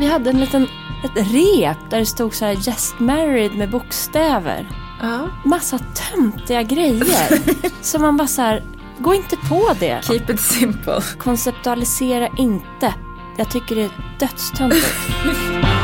vi hade en liten, ett rep där det stod så här Just married med bokstäver. Ja. Massa töntiga grejer. så man bara så här, gå inte på det. Keep it simple. Konceptualisera inte. Jag tycker det är dödstöntigt.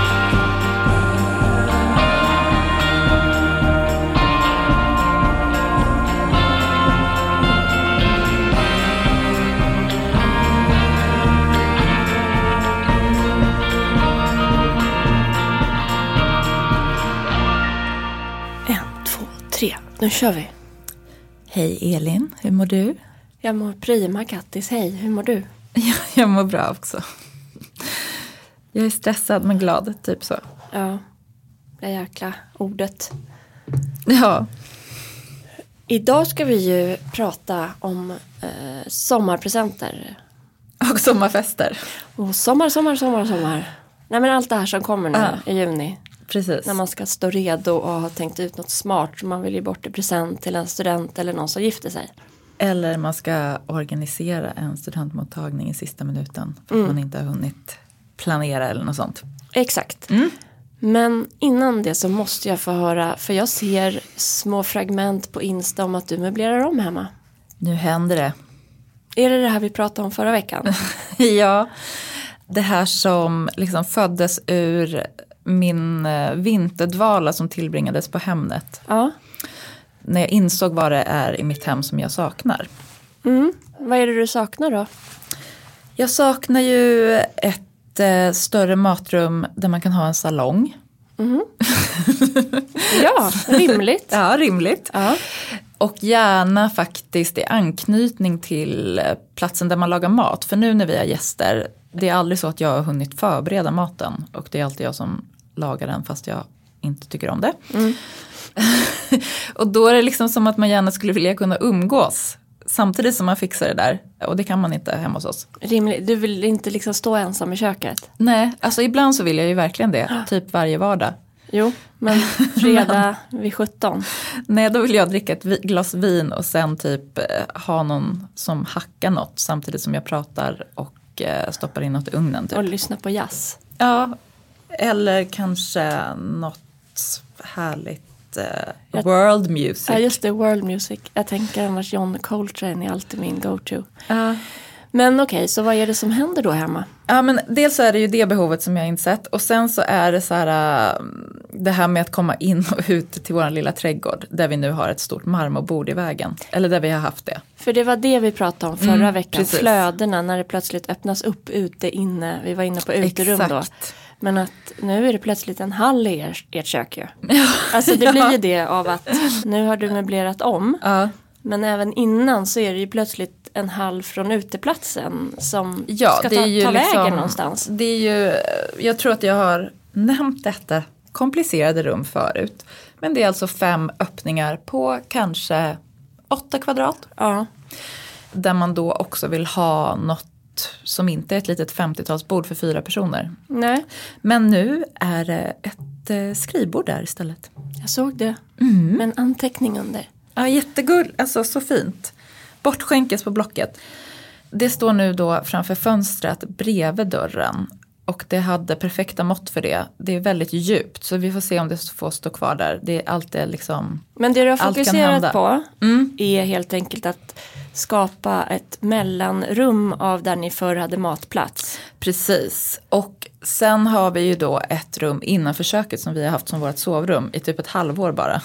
Nu kör vi. Hej Elin, hur mår du? Jag mår prima, Kattis. Hej, hur mår du? Jag, jag mår bra också. Jag är stressad men glad, typ så. Ja, det jäkla ordet. Ja, Idag ska vi ju prata om eh, sommarpresenter. och sommarfester. Och sommar, sommar, sommar, sommar. Nej men allt det här som kommer nu Ja. i juni. Precis. När man ska stå redo och ha tänkt ut något smart. som man vill ge bort i present till en student eller någon som gifter sig. Eller man ska organisera en studentmottagning i sista minuten. För att man inte har hunnit planera eller något sånt. Exakt. Men innan det så måste jag få höra, för jag ser små fragment på Insta om att du möblerar om hemma. Nu händer det. Är det det här vi pratade om förra veckan? Ja, det här som liksom föddes ur min eh, vinterdvala som tillbringades på Hemnet. ja. När jag insåg vad det är i mitt hem som jag saknar. Mm. Vad är det du saknar då? Jag saknar ju ett eh, större matrum där man kan ha en salong. Ja, rimligt. Ja, rimligt. Ja. Och gärna faktiskt i anknytning till eh, platsen där man lagar mat. För nu när vi har gäster, det är aldrig så att jag har hunnit förbereda maten. Och det är alltid jag som lagar den fast jag inte tycker om det. och då är det liksom som att man gärna skulle vilja kunna umgås. Samtidigt som man fixar det där. Och det kan man inte hemma hos oss. Rimligt. Du vill inte liksom stå ensam i köket? Nej, alltså ibland så vill jag ju verkligen det. Typ varje vardag. Jo, men fredag vid 17. Nej, då vill jag dricka ett glas vin och sen typ eh, ha någon som hackar något samtidigt som jag pratar och eh, stoppar in något i ugnen. Typ. Och lyssna på jazz. Ja, eller kanske något härligt eh, world music. Ja, just det. World music. Jag tänker annars John Coltrane är alltid min go-to. Ja. Men okej, så vad är det som händer då hemma? Ja men dels är det ju det behovet som jag insett och sen så är det så här äh, det här med att komma in och ut till vår lilla trädgård där vi nu har ett stort marmorbord i vägen. Eller där vi har haft det. För det var det vi pratade om förra Mm, veckan. precis. Flödena när det plötsligt öppnas upp ute, inne. Vi var inne på uterum då. Men att nu är det plötsligt en hall i er, ert kök ju. Alltså det blir ju det av att nu har du möblerat om. Ja, Men även innan så är det ju plötsligt en hall från uteplatsen som ja ska ta, ta liksom, vägen någonstans. Det är ju, jag tror att jag har nämnt detta komplicerade rum förut. Men det är alltså fem öppningar på kanske åtta kvadrat. Ja, Där man då också vill ha något som inte är ett litet 50-talsbord för fyra personer. nej, Men nu är det ett eh, skrivbord där istället. jag såg det. Mm. Med en anteckning under. Ja, jättegull, alltså så fint. Bortskänkes på Blocket. Det står nu då framför fönstret bredvid dörren. Och det hade perfekta mått för det. Det är väldigt djupt så vi får se om det får stå kvar där. Det är alltid liksom... Men det du har fokuserat på Mm. är helt enkelt att skapa ett mellanrum av där ni förr hade matplats. Precis. Och sen har vi ju då ett rum innanför köket som vi har haft som vårt sovrum i typ ett halvår bara.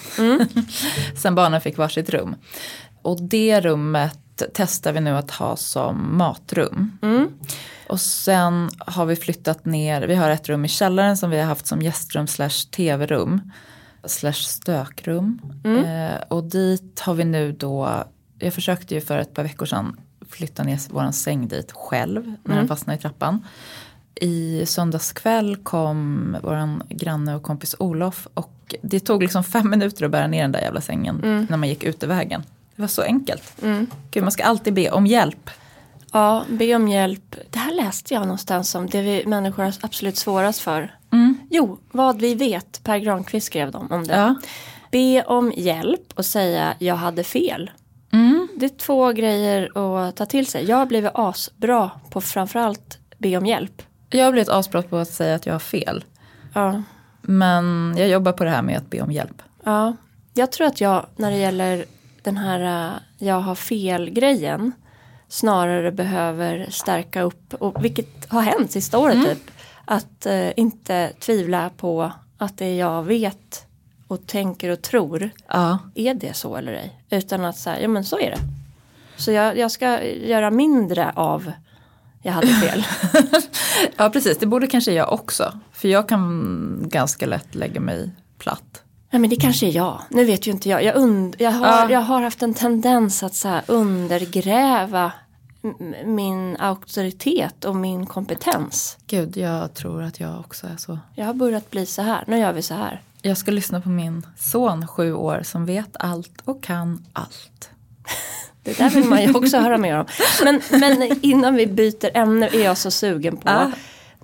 sen barnen fick varsitt rum. Och det rummet testar vi nu att ha som matrum. Och sen har vi flyttat ner, vi har ett rum i källaren som vi har haft som gästrum slash tv-rum. Slash stökrum. Eh, och dit har vi nu då, jag försökte ju för ett par veckor sedan flytta ner våran säng dit själv när den fastnade i trappan. I söndags kväll kom våran granne och kompis Olof och det tog liksom fem minuter att bära ner den där jävla sängen när man gick ut i vägen. Det var så enkelt. Gud, man ska alltid be om hjälp. Ja, be om hjälp. Det här läste jag någonstans om det vi människor har absolut svårast för. Jo, vad vi vet. Per Granqvist skrev dem om det. Ja. Be om hjälp och säga jag hade fel. Det är två grejer att ta till sig. Jag har blivit asbra på framförallt be om hjälp. Jag har blivit asbra på att säga att jag har fel. Ja. Men jag jobbar på det här med att be om hjälp. ja. Jag tror att jag när det gäller den här äh, jag har fel grejen snarare behöver stärka upp, och vilket har hänt sista året typ, att äh, inte tvivla på att det jag vet och tänker och tror Ja. är det så eller ej? Utan att säga, ja men så är det. Så jag, jag ska göra mindre av jag hade fel. ja, precis. Det borde kanske jag också. För jag kan ganska lätt lägga mig platt. Nej men det kanske är jag. Nu vet ju inte jag. Jag, und- jag, har, Ja. jag har haft en tendens att så här undergräva min auktoritet och min kompetens. Gud, jag tror att jag också är så. Jag har börjat bli så här. Nu gör vi så här. Jag ska lyssna på min son, sju år, som vet allt och kan allt. Det där vill man ju också höra mer om. Men, men innan vi byter ämne är jag så sugen på. Ja.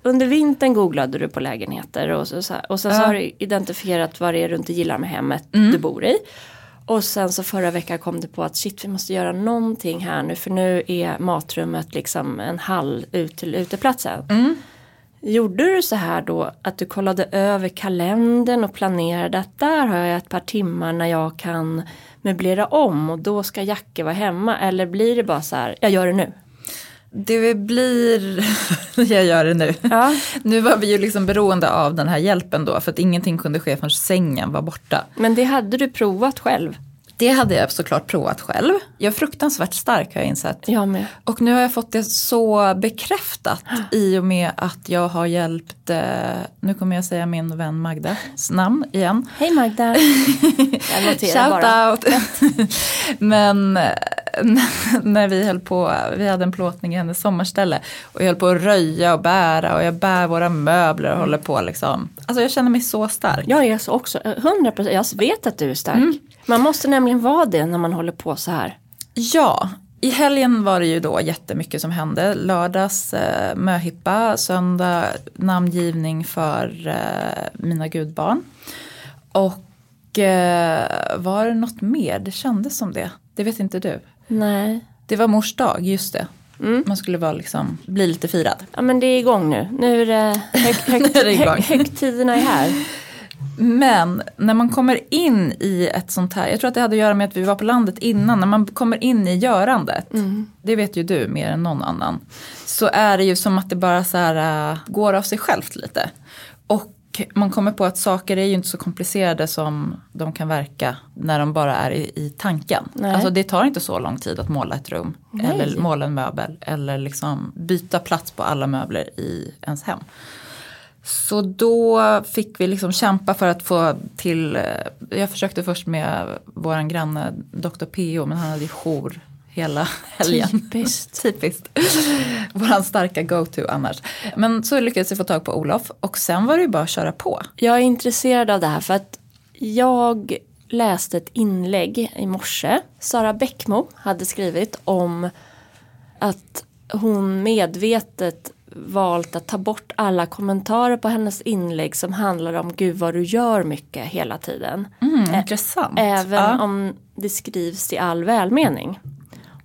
Under vintern googlade du på lägenheter och, så, och sen så Ja. har du identifierat vad det är du inte gillar med hemmet du bor i. Och sen så förra veckan kom det på att shit vi måste göra någonting här nu för nu är matrummet liksom en hall ut till uteplatsen. Gjorde du så här då att du kollade över kalendern och planerade att där har jag ett par timmar när jag kan möblera om och då ska Jacke vara hemma eller blir det bara så här, jag gör det nu? Det blir, jag gör det nu. Ja. Nu var vi ju liksom beroende av den här hjälpen då för att ingenting kunde ske förrän sängen var borta. Men det hade du provat själv? Det hade jag såklart provat själv. Jag är fruktansvärt stark har jag insett. Jag med. Och nu har jag fått det så bekräftat i och med att jag har hjälpt, eh, nu kommer jag säga min vän Magdas namn igen. Hej Magda. Jag noterar bara. Shout out! Men eh, när vi höll på, vi hade en plåtning i hennes sommarställe och jag höll på att röja och bära och jag bär våra möbler och håller på liksom. Alltså jag känner mig så stark. Jag är så också, 100 procent, jag vet att du är stark. Man måste nämligen vara det när man håller på så här. Ja, i helgen var det ju då jättemycket som hände. Lördags eh, möhippa, söndag namngivning för eh, mina gudbarn. Och eh, var det något mer? Det kändes som det. Det vet inte du. Nej. Det var mors dag, just det. Man skulle vara liksom, bli lite firad. Ja men det är igång nu. Nu är det, hög, hög, Nu är det igång. hög, högtiderna är här. Men när man kommer in i ett sånt här, jag tror att det hade att göra med att vi var på landet innan, när man kommer in i görandet, det vet ju du mer än någon annan, så är det ju som att det bara så här, äh, går av sig självt lite. Och man kommer på att saker är ju inte så komplicerade som de kan verka när de bara är i, i tanken. Nej. Alltså det tar inte så lång tid att måla ett rum, Nej. eller måla en möbel, eller liksom byta plats på alla möbler i ens hem. Så då fick vi liksom kämpa för att få till, eh, jag försökte först med våran granne Dr. P.O. men han hade ju jour hela helgen. Typiskt. Typiskt. Våran starka go-to annars. Men så lyckades vi få tag på Olof och sen var det ju bara att köra på. Jag är intresserad av det här för att jag läste ett inlägg i morse. Sara Bäckmo hade skrivit om att hon medvetet valt att ta bort alla kommentarer på hennes inlägg som handlar om gud vad du gör mycket hela tiden. Mm, intressant. Även ja. om det skrivs i all välmening.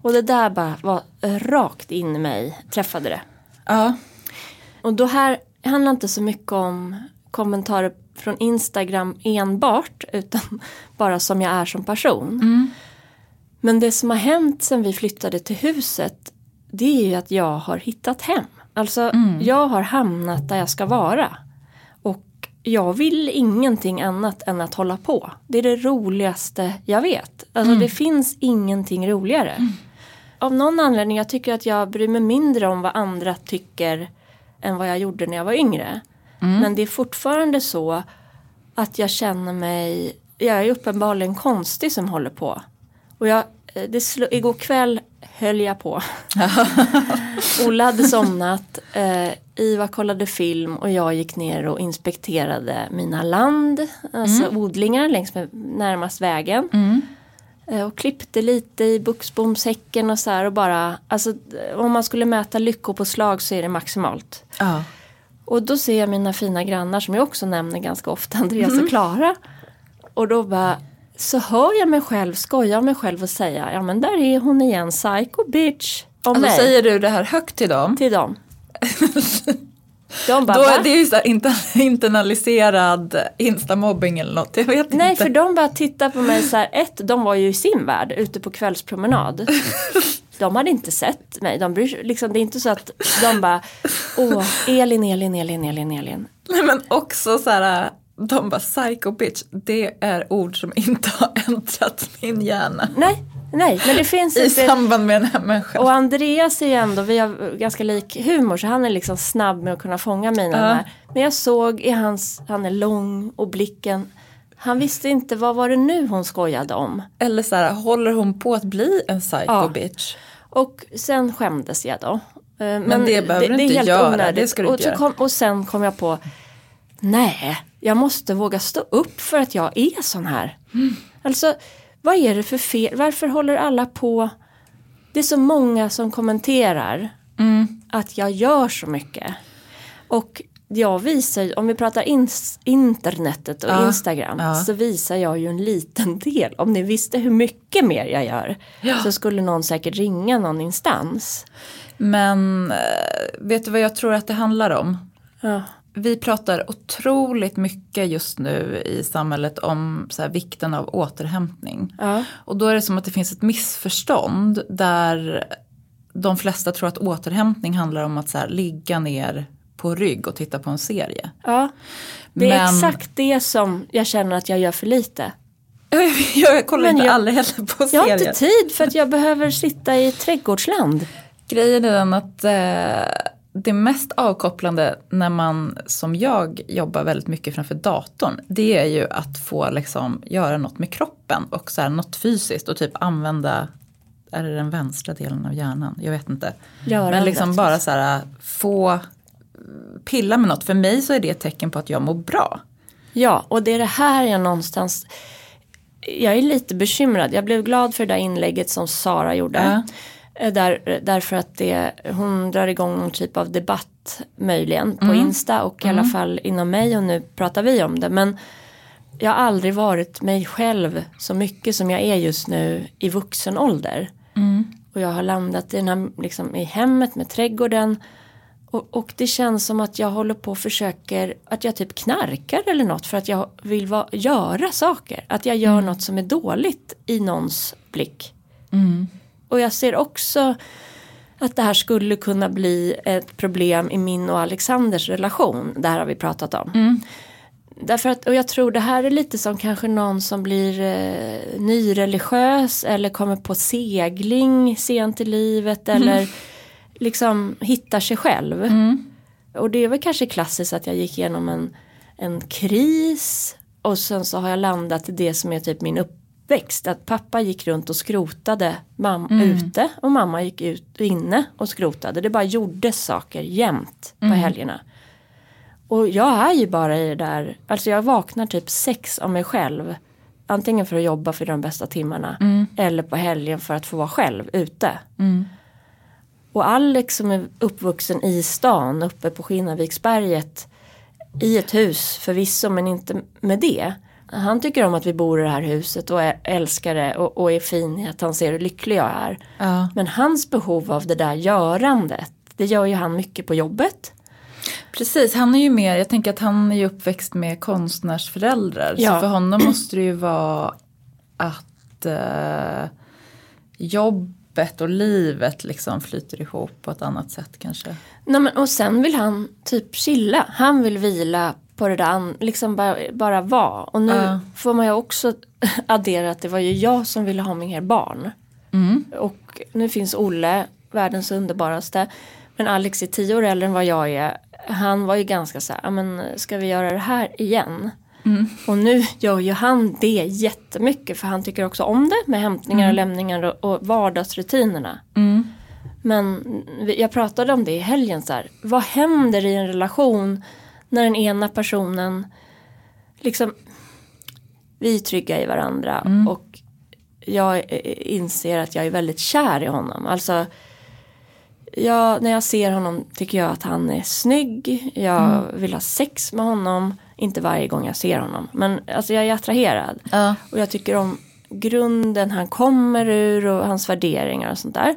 Och det där bara var rakt in i mig, träffade det. ja. Och då här handlar inte så mycket om kommentarer från Instagram enbart utan bara som jag är som person. Men det som har hänt sen vi flyttade till huset det är ju att jag har hittat hem. Alltså jag har hamnat där jag ska vara. Och jag vill ingenting annat än att hålla på. Det är det roligaste jag vet. Alltså det finns ingenting roligare. Av någon anledning, jag tycker att jag bryr mig mindre om vad andra tycker än vad jag gjorde när jag var yngre. Men det är fortfarande så att jag känner mig, jag är uppenbarligen konstig som håller på. Och jag, eh, det sl- igår kväll höll jag på. Ola hade somnat, eh, Iva kollade film och jag gick ner och inspekterade mina land, alltså odlingar längs med närmast vägen. Eh, Och klippte lite i buxbomshäcken och så här och bara, alltså eh, om man skulle mäta lyckopåslag så är det maximalt. ja. Och då ser jag mina fina grannar som jag också nämner ganska ofta, Andreas och Klara. Och då bara, så hör jag mig själv skoja om mig själv och säga, ja men där är hon igen, psycho bitch. Om Alltså mig, säger du det här högt till dem? till dem. De bara, Då är det ju så här inter- internaliserad instamobbing eller något. Jag vet Nej, inte. för de bara tittar på mig så här, ett, de var ju i sin värld ute på kvällspromenad. De hade inte sett mig, de bryr, liksom, det är inte så att de bara, åh, Elin, Elin, Elin, Elin, Elin. Nej, men också så här, de bara psycho bitch, det är ord som inte har äntrat min hjärna. Nej, nej, men det finns I inte. samband med den här människan. Och Andreas är ju ändå, vi har ganska lik humor så han är liksom snabb med att kunna fånga mina här. Men jag såg i hans, han är lång och blicken, han visste inte vad var det nu hon skojade om. Eller så här, håller hon på att bli en psycho Ja. bitch? Och sen skämdes jag då. Eh, Men, det behöver du inte göra, det ska du och, inte göra. kom, och sen kom jag på, nej, jag måste våga stå upp för att jag är sån här. Mm. Alltså, vad är det för fel, varför håller alla på, det är så många som kommenterar Mm. att jag gör så mycket. Och jag visar, om vi pratar ins, internetet och Ja, Instagram, ja. så visar jag ju en liten del. Om ni visste hur mycket mer jag gör, så skulle någon säkert ringa någon instans. Men eh, vet du vad jag tror att det handlar om? Vi pratar otroligt mycket just nu i samhället om så här, vikten av återhämtning. Ja. Och då är det som att det finns ett missförstånd där de flesta tror att återhämtning handlar om att så här, ligga ner på rygg och titta på en serie. Ja, det är Men- exakt det som jag känner att jag gör för lite. Jag kollar Men inte jag- aldrig heller på Jag har serier. inte tid för att jag behöver sitta i ett trädgårdsland. Grejen är den att eh, det mest avkopplande när man som jag jobbar väldigt mycket framför datorn. Det är ju att få liksom göra något med kroppen och så här, något fysiskt och typ använda är det den vänstra delen av hjärnan? Jag vet inte. Göra Men liksom det. bara så här få pilla med något. För mig så är det ett tecken på att jag mår bra. Ja, och det är det här jag någonstans jag är lite bekymrad. Jag blev glad för det där inlägget som Sara gjorde. Eh, Där, därför att det, hon drar igång någon typ av debatt möjligen på Insta och i alla fall inom mig och nu pratar vi om det. Men jag har aldrig varit mig själv så mycket som jag är just nu i vuxen ålder. Och jag har landat i, den här, liksom, i hemmet med trädgården. Och, och det känns som att jag håller på och försöker, att jag typ knarkar eller något för att jag vill va, göra saker. Att jag gör något som är dåligt i någons blick. Och jag ser också att det här skulle kunna bli ett problem i min och Alexanders relation. Det här har vi pratat om. Därför att, och jag tror det här är lite som kanske någon som blir eh, nyreligiös eller kommer på segling sent i livet eller liksom hittar sig själv. Och det är väl kanske klassiskt att jag gick igenom en, en kris och sen så har jag landat i det som är typ min uppväxt. Att pappa gick runt och skrotade mam- ute och mamma gick ut inne och skrotade. Det bara gjordes saker jämt på helgerna. Och jag är ju bara i det där, alltså jag vaknar typ sex av mig själv. Antingen för att jobba för de bästa timmarna eller på helgen för att få vara själv ute. Och Alex som är uppvuxen i stan uppe på Skinnarviksberget i ett hus förvisso men inte med det. Han tycker om att vi bor i det här huset och älskar det och, och är fin i att han ser hur lycklig jag är. Ja. Men hans behov av det där görandet, det gör ju han mycket på jobbet. Precis, han är ju mer, jag tänker att han är ju uppväxt med konstnärsföräldrar. Ja. Så för honom måste det ju vara att eh, jobbet och livet liksom flyter ihop på ett annat sätt kanske. Nej, men, och sen vill han typ chilla. Han vill vila på det där, liksom bara, bara vara. Och nu Ja. får man ju också addera att det var ju jag som ville ha mer barn. Och nu finns Olle, världens underbaraste. Men Alex är tio år äldre än vad jag är. Han var ju ganska så här, "Ja, men ska vi göra det här igen? Och nu gör ju han det jättemycket för han tycker också om det med hämtningar och lämningar och, vardagsrutinerna. Men vi- jag pratade om det i helgen så här. Vad händer i en relation när den ena personen liksom vi är trygga i varandra och jag eh, inser att jag är väldigt kär i honom. Alltså jag, när jag ser honom tycker jag att han är snygg. Jag vill ha sex med honom. Inte varje gång jag ser honom. Men alltså jag är attraherad. Ja. Och jag tycker om grunden han kommer ur och hans värderingar och sånt där.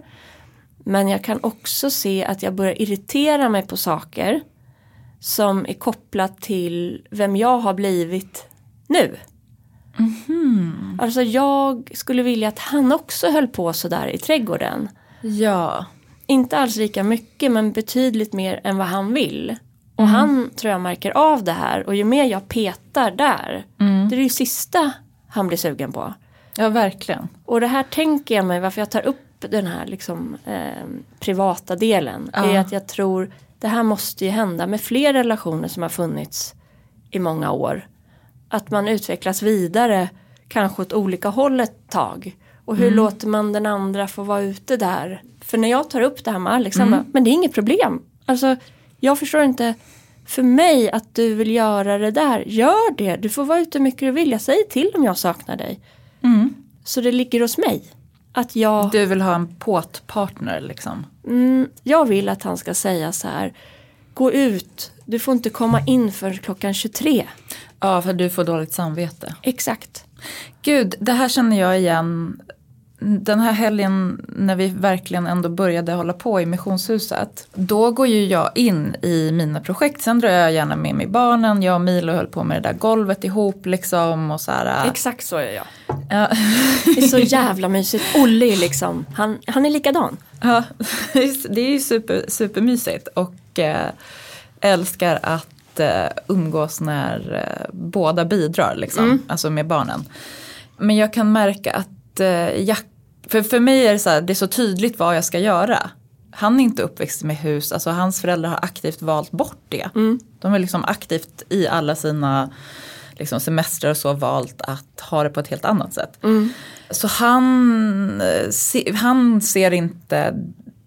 Men jag kan också se att jag börjar irritera mig på saker. Som är kopplat till vem jag har blivit nu. Mhm. Alltså jag skulle vilja att han också höll på sådär i trädgården. Ja. Inte alls lika mycket men betydligt mer än vad han vill. Och han tror jag märker av det här och ju mer jag petar där, det är det ju sista han blir sugen på. Ja, verkligen. Och det här tänker jag mig, varför jag tar upp den här liksom, eh, privata delen, Ja. är att jag tror det här måste ju hända med fler relationer som har funnits i många år. Att man utvecklas vidare, kanske åt olika håll ett tag. Och hur låter man den andra få vara ute där? För när jag tar upp det här med Alex, han bara, men det är inget problem. Alltså, jag förstår inte, för mig att du vill göra det där, gör det. Du får vara ute hur mycket du vill, jag säger till om jag saknar dig. Så det ligger hos mig. Att jag, Du vill ha en påtpartner liksom. mm, jag vill att han ska säga så här. Gå ut, du får inte komma in för klockan 23. Ja, för du får dåligt samvete. Exakt. Gud, det här känner jag igen. Den här helgen när vi verkligen ändå började hålla på i missionshuset. Då går ju jag in i mina projekt. Sen drar jag gärna med mig barnen. Jag och Milo höll på med det där golvet ihop liksom. Och så här, Exakt så är jag. ja. Det är så jävla mysigt. Olle är liksom, han, han är likadan. Ja, det är ju super, supermysigt och eh, älskar att eh, umgås när eh, båda bidrar, liksom, alltså med barnen. Men jag kan märka att eh, Jack, för, för mig är det så här, det är så tydligt vad jag ska göra. Han är inte uppväxt med hus, alltså hans föräldrar har aktivt valt bort det. De har liksom aktivt i alla sina liksom semestrar och så valt att ha det på ett helt annat sätt. Så han, eh, se, han ser inte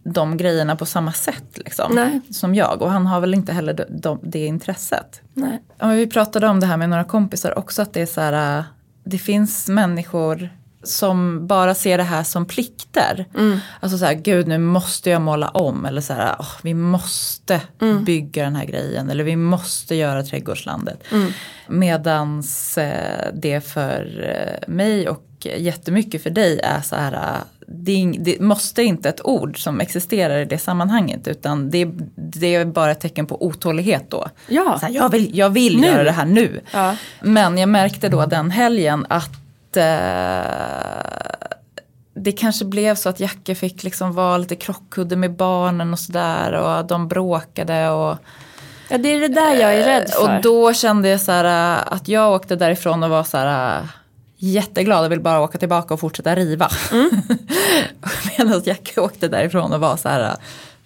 de grejerna på samma sätt liksom, som jag. Och han har väl inte heller de, de, det intresset. Ja, vi pratade om det här med några kompisar också, att det är så här, äh, det finns människor som bara ser det här som plikter. Alltså så här, gud nu måste jag måla om. Eller så här, "Åh, vi måste bygga den här grejen. Eller vi måste göra trädgårdslandet. Medans eh, det för eh, mig och jättemycket för dig är så här, äh, det, är det måste inte ett ord som existerar i det sammanhanget. Utan det, det är bara ett tecken på otålighet då. Ja. Så här, jag vill, jag vill Nu. göra det här nu. Ja. Men jag märkte då den helgen att eh, det kanske blev så att Jacke fick liksom vara lite krockkudde med barnen och sådär. Och de bråkade och, Ja, det är det där jag är rädd för. och då kände jag så här eh, att jag åkte därifrån och var så här eh, jätteglad och vill bara åka tillbaka och fortsätta riva. Mm. Medan Jacke åkte därifrån och var så här eh,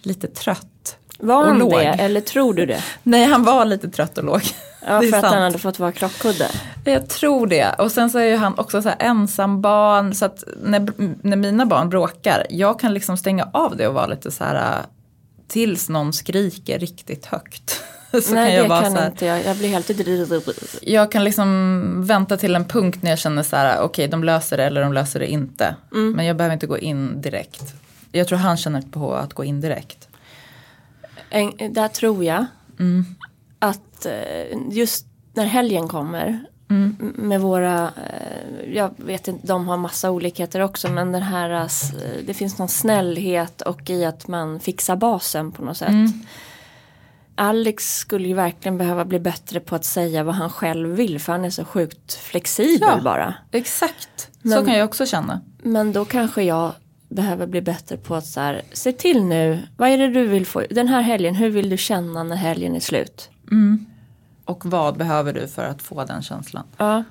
lite trött. Var och han det eller tror du det? Nej, han var lite trött och låg. Ja, för att sant. han hade fått vara krockkudde. Jag tror det. Och sen så är ju han också så här ensam barn. Så att när, när mina barn bråkar, jag kan liksom stänga av det och vara lite så här äh, tills någon skriker riktigt högt. Så Nej, kan jag det kan här, inte jag. Jag blir helt... jag kan liksom vänta till en punkt när jag känner så här, okej de löser det eller de löser det inte. Mm. Men jag behöver inte gå in direkt. Jag tror han känner på att gå in direkt. En, där tror jag att eh, just när helgen kommer m- med våra, eh, jag vet inte, de har massa olikheter också men den här, eh, s- det finns någon snällhet och i att man fixar basen på något sätt. Alex skulle ju verkligen behöva bli bättre på att säga vad han själv vill för han är så sjukt flexibel Ja. bara. Exakt, så Men- kan jag också känna. Men då kanske jag behöver bli bättre på att så här, se till nu, vad är det du vill få, den här helgen, hur vill du känna när helgen är slut? Och vad behöver du för att få den känslan? Ja.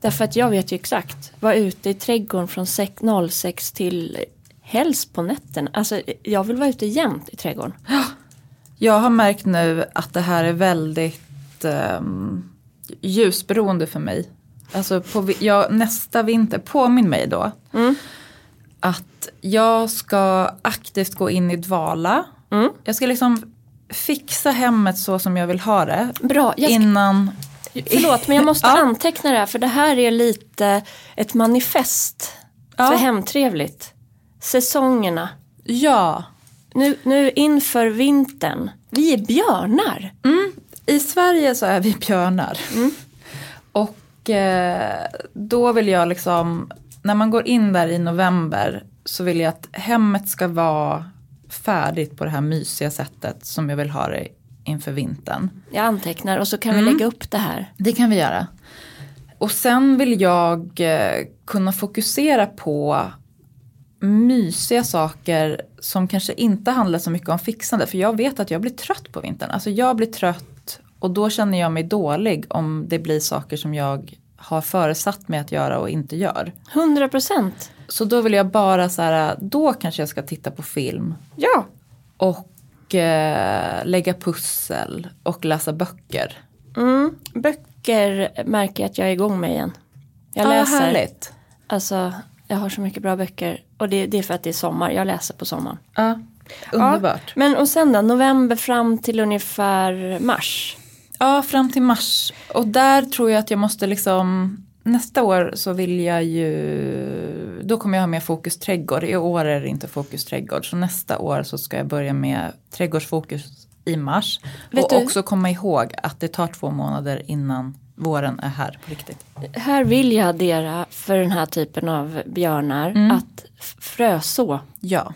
Därför att jag vet ju exakt, vara ute i trädgården från sex- 06 till helst på nätterna. Alltså jag vill vara ute jämt i trädgården. Jag har märkt nu att det här är väldigt um, ljusberoende för mig. Alltså på, jag, nästa vinter, påminn mig då. Att jag ska aktivt gå in i dvala. Jag ska liksom fixa hemmet så som jag vill ha det. Bra, ska, Innan, förlåt men jag måste Ja. anteckna det här för det här är lite ett manifest Ja. för hemtrevligt. Säsongerna. ja. Nu, nu inför vintern. Vi är björnar. I Sverige så är vi björnar. Och eh, då vill jag liksom, när man går in där i november så vill jag att hemmet ska vara färdigt på det här mysiga sättet som jag vill ha det inför vintern. Jag antecknar och så kan vi lägga upp det här. Det kan vi göra. Och sen vill jag eh, kunna fokusera på mysiga saker som kanske inte handlar så mycket om fixande. För jag vet att jag blir trött på vintern. Alltså jag blir trött och då känner jag mig dålig om det blir saker som jag har föresatt mig att göra och inte gör. 100 procent. Så då vill jag bara så här, då kanske jag ska titta på film. Ja. Och eh, lägga pussel och läsa böcker. Mm. Böcker märker jag att jag är igång med igen. Jag Ja, läser. härligt. Alltså, jag har så mycket bra böcker. Och det, det är för att det är sommar. Jag läser på sommaren. Ja, underbart. Ja, men och sen då, november fram till ungefär mars. Ja, fram till mars. Och där tror jag att jag måste liksom Nästa år så vill jag ju, då kommer jag ha mer fokus trädgård. I år är det inte fokus trädgård. Så nästa år så ska jag börja med trädgårdsfokus i mars. Vet och du- också komma ihåg att det tar två månader innan våren är här på riktigt. Här vill jag addera för den här typen av björnar att f- fröså. Ja.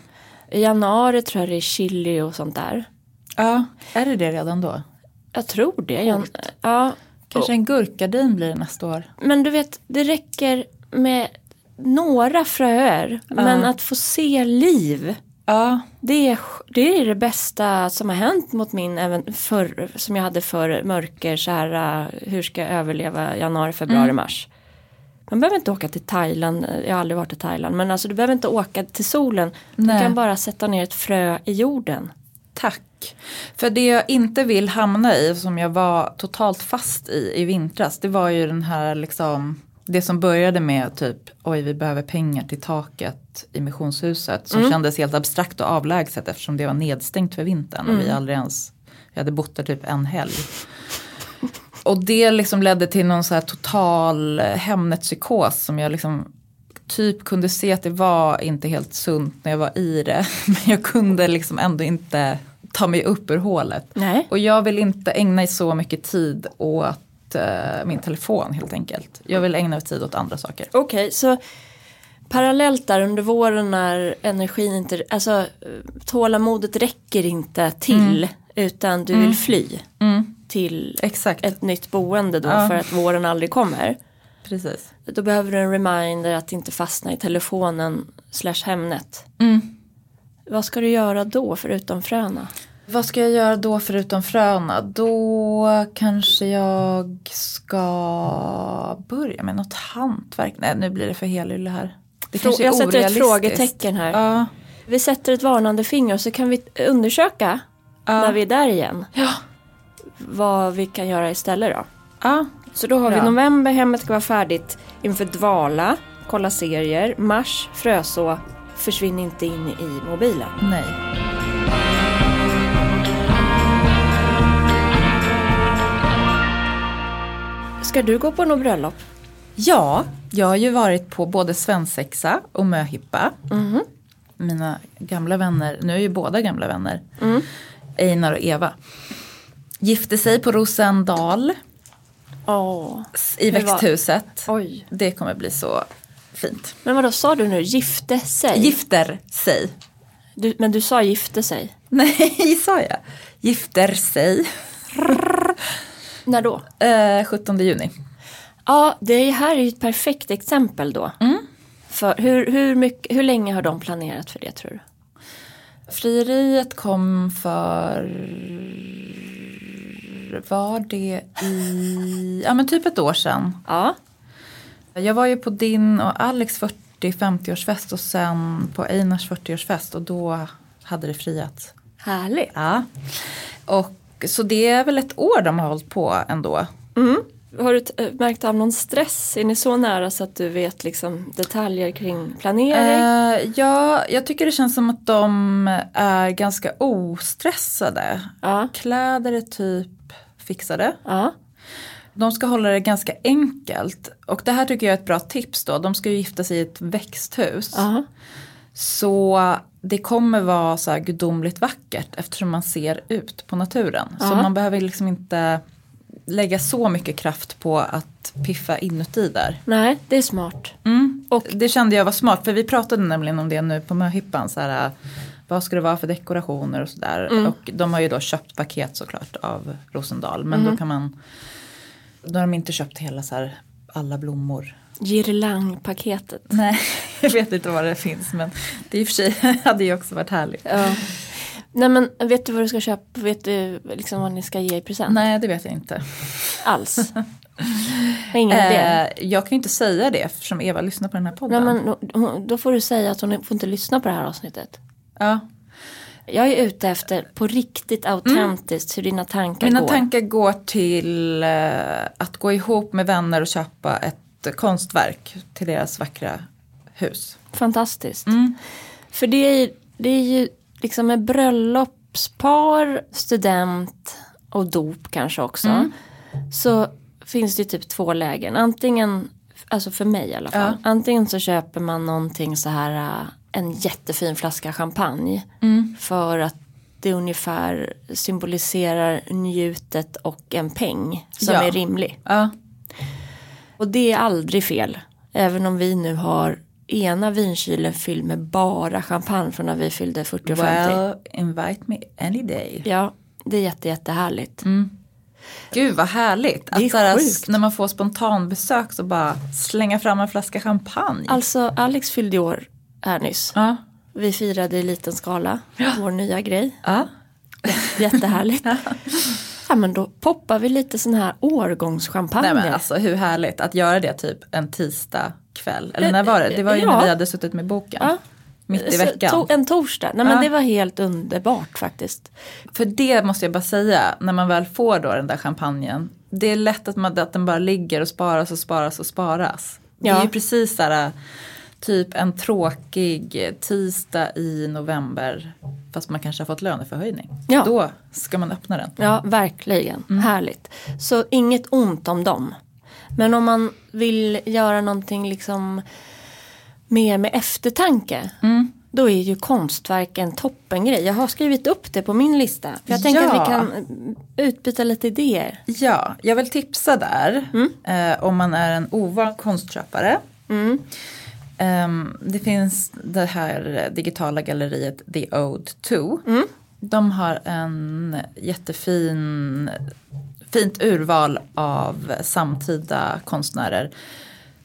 I januari tror jag det är chili och sånt där. Ja, är det det redan då? Jag tror det. Jag, ja, Kanske en gurkgardin blir det nästa år. men du vet, det räcker med några fröer. Men att få se liv. Ja, Det är, det är det bästa som har hänt mot min, även förr, som jag hade för mörker, så här, uh, hur ska jag överleva januari, februari, mars. Man behöver inte åka till Thailand, jag har aldrig varit i Thailand, men alltså du behöver inte åka till solen. Nej. Du kan bara sätta ner ett frö i jorden. Tack. För det jag inte vill hamna i, som jag var totalt fast i i vintras, det var ju den här liksom, det som började med typ, oj vi behöver pengar till taket i missionshuset, som kändes helt abstrakt och avlägset eftersom det var nedstängt för vintern och vi aldrig ens, vi hade bott där typ en helg. Och det liksom ledde till någon så här total Hemnet-psykos som jag liksom typ kunde se att det var inte helt sunt när jag var i det. Men jag kunde liksom ändå inte ta mig upp ur hålet. Nej. Och jag vill inte ägna så mycket tid åt eh, min telefon helt enkelt. Jag vill ägna tid åt andra saker. Okej, så parallellt där under våren när energin inte, alltså eh, tålamodet räcker inte till utan du vill fly till Exakt, ett nytt boende då Ja. för att våren aldrig kommer. precis. Då behöver du en reminder att inte fastna i telefonen slash Hemnet. Vad ska du göra då förutom fröna? Vad ska jag göra då förutom fröna? Då kanske jag ska börja med något hantverk. Nej, nu blir det för helylle här. Det Frå- kanske är jag sätter ett frågetecken här. Ja, Vi sätter ett varnande finger så kan vi undersöka när vi är där igen. Ja. Vad vi kan göra istället då. ja, Så då har vi Bra. november, hemmet ska vara färdigt inför dvala, kolla serier, mars, fröså, försvinn inte in i mobilen. nej. Ska du gå på något bröllop? Ja, jag har ju varit på både svensexa och möhippa. Mhm. Mina gamla vänner, nu är ju båda gamla vänner. Mm. Einar och Eva. Gifte sig på Rosendal Åh, i växthuset. oj. Det kommer bli så fint. Men vad då sa du nu? Gifte sig? Gifter sig. Du, men du sa gifte sig. Nej, sa jag. Gifter sig. När då? Eh, 17 juni. Ja, det här är ju ett perfekt exempel då. För hur, hur, mycket, hur länge har de planerat för det tror du? Frieriet kom för... Var det i... Ja men typ ett år sedan. Ja. Jag var ju på din och Alex 40-50-årsfest och sen på Einars 40-årsfest och då hade det friat. Härligt. Ja. Och så det är väl ett år de har hållit på ändå. Har du äh, märkt av någon stress? Är ni så nära så att du vet liksom detaljer kring planering? Eh, ja, jag tycker det känns som att de är ganska ostressade. Ja. Kläder är typ fixade. Ja. De ska hålla det ganska enkelt. Och det här tycker jag är ett bra tips då. De ska ju gifta sig i ett växthus. Ja. Så det kommer vara så här gudomligt vackert eftersom man ser ut på naturen. Så Ja. man behöver liksom inte lägga så mycket kraft på att piffa inuti där. Nej, det är smart. Mm. Och- det kände jag var smart för vi pratade nämligen om det nu på möhippan. Så här, vad ska det vara för dekorationer och sådär. Mm. Och de har ju då köpt paket såklart av Rosendal. Men då kan man, då har de inte köpt hela så här, alla blommor. Girlangpaketet. Nej, jag vet inte vad det finns men det i och för sig hade ju också varit härligt. Ja. Nej men vet du vad du ska köpa? Vet du liksom vad ni ska ge i present? Nej, det vet jag inte. Alls. Ingen idé? Eh, jag kan ju inte säga det eftersom Eva lyssnar på den här Nej podden. men då- då får du säga att hon får inte lyssna på det här avsnittet. ja. Jag är ute efter på riktigt autentiskt hur dina tankar Mina går. tankar går till eh, att gå ihop med vänner och köpa ett konstverk till deras vackra hus. Fantastiskt. Mm. För det är, det är ju liksom med bröllopspar, student och dop kanske också. Mm. Så finns det typ två lägen. Antingen, alltså för mig i alla fall. Ja. Antingen så köper man någonting så här, äh, en jättefin flaska champagne. Mm. För att det ungefär symboliserar njutet och en peng som Ja. är rimlig. Ja. Och det är aldrig fel. Även om vi nu har ena vinkylen fylld med bara champagne från när vi fyllde 40 och 50. Well, invite me any day. Ja, det är jätte, jättehärligt. Gud vad härligt. Att sjukt. när man får spontanbesök så bara slänga fram en flaska champagne. Alltså Alex fyllde år här nyss. ja. Vi firade i liten skala, vår nya grej. Ja. Jättehärligt. ja, men då poppar vi lite sån här årgångschampagne. Nej men alltså hur härligt att göra det typ en tisdag kväll. Eller när var det? Det var ju Ja. när vi hade suttit med boken. Ja. Mitt i Så, veckan. to- en torsdag. Nej men Ja. det var helt underbart faktiskt. För det måste jag bara säga, när man väl får då den där champagnen. Det är lätt att, man, att den bara ligger och sparas och sparas och sparas. Det Ja. är ju precis där typ en tråkig tisdag i november. Fast man kanske har fått löneförhöjning. Ja. Då ska man öppna den. Ja, verkligen. Mm. Härligt. Så inget ont om dem. Men om man vill göra någonting liksom mer med eftertanke. Mm. Då är ju konstverk en toppengrej. Jag har skrivit upp det på min lista. För jag tänker Ja. att vi kan utbyta lite idéer. Ja, jag vill tipsa där. Eh, om man är en ovan konstköpare. Ehm, det finns det här digitala galleriet The Ode 2. Mm. De har en jättefin fint urval av samtida konstnärer.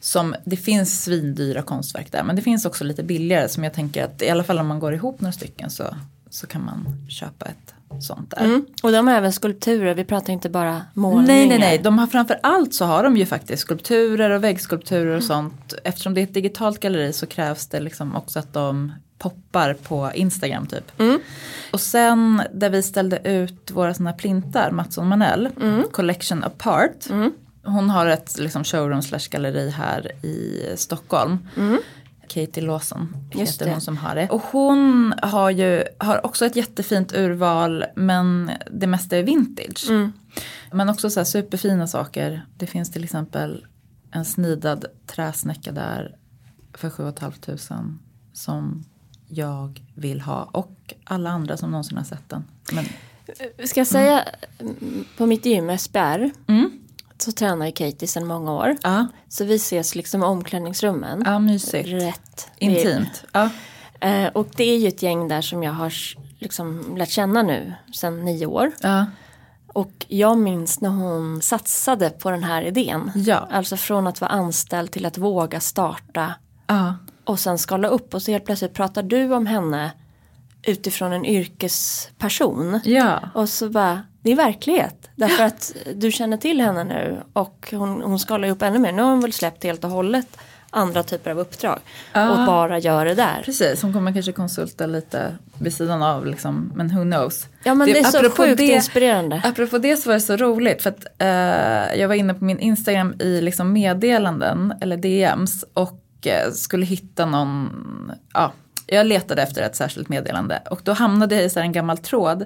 Som, det finns svindyra konstverk där men det finns också lite billigare som jag tänker att i alla fall om man går ihop några stycken så, så kan man köpa ett sånt där. Mm. Och de har även skulpturer. Vi pratar inte bara målningar. Nej, nej, nej. De har framför allt så har de ju faktiskt skulpturer och väggskulpturer och sånt. Eftersom det är ett digitalt galleri så krävs det liksom också att de poppar på Instagram typ. Mm. Och sen där vi ställde ut våra såna plintar, Mattsson Manell, Collection Apart. Hon har ett liksom, showroom slash galleri här i Stockholm. Katie Lawson Just heter hon som har det. Och hon har ju har också ett jättefint urval men det mesta är vintage. Mm. Men också så här superfina saker. Det finns till exempel en snidad träsnäcka där för 7 500 som jag vill ha och alla andra som någonsin har sett den. Men, Ska jag säga mm, på mitt gym SBR mm, så tränar ju Katie sedan många år. ja, Så vi ses liksom i omklädningsrummen. ja, mysigt. Rätt. Intimt. Ja, Eh, och det är ju ett gäng där som jag har liksom lärt känna nu sedan nio år. ja, Och jag minns när hon satsade på den här idén. ja, Alltså från att vara anställd till att våga starta ja. och sen skala upp. Och så helt plötsligt pratar du om henne utifrån en yrkesperson. ja. Och så bara, det är verklighet. Därför att du känner till henne nu och hon, hon skalar upp ännu mer. Nu har hon väl släppt helt och hållet andra typer av uppdrag. Ja. Och bara gör det där. Precis, hon kommer kanske konsulta lite vid sidan av liksom, men who knows. Ja men det, är så sjukt det- inspirerande. Apropå det så var det så roligt för att eh, jag var inne på min Instagram i liksom meddelanden eller DMs och eh, skulle hitta någon, ja, jag letade efter ett särskilt meddelande och då hamnade jag i så en gammal tråd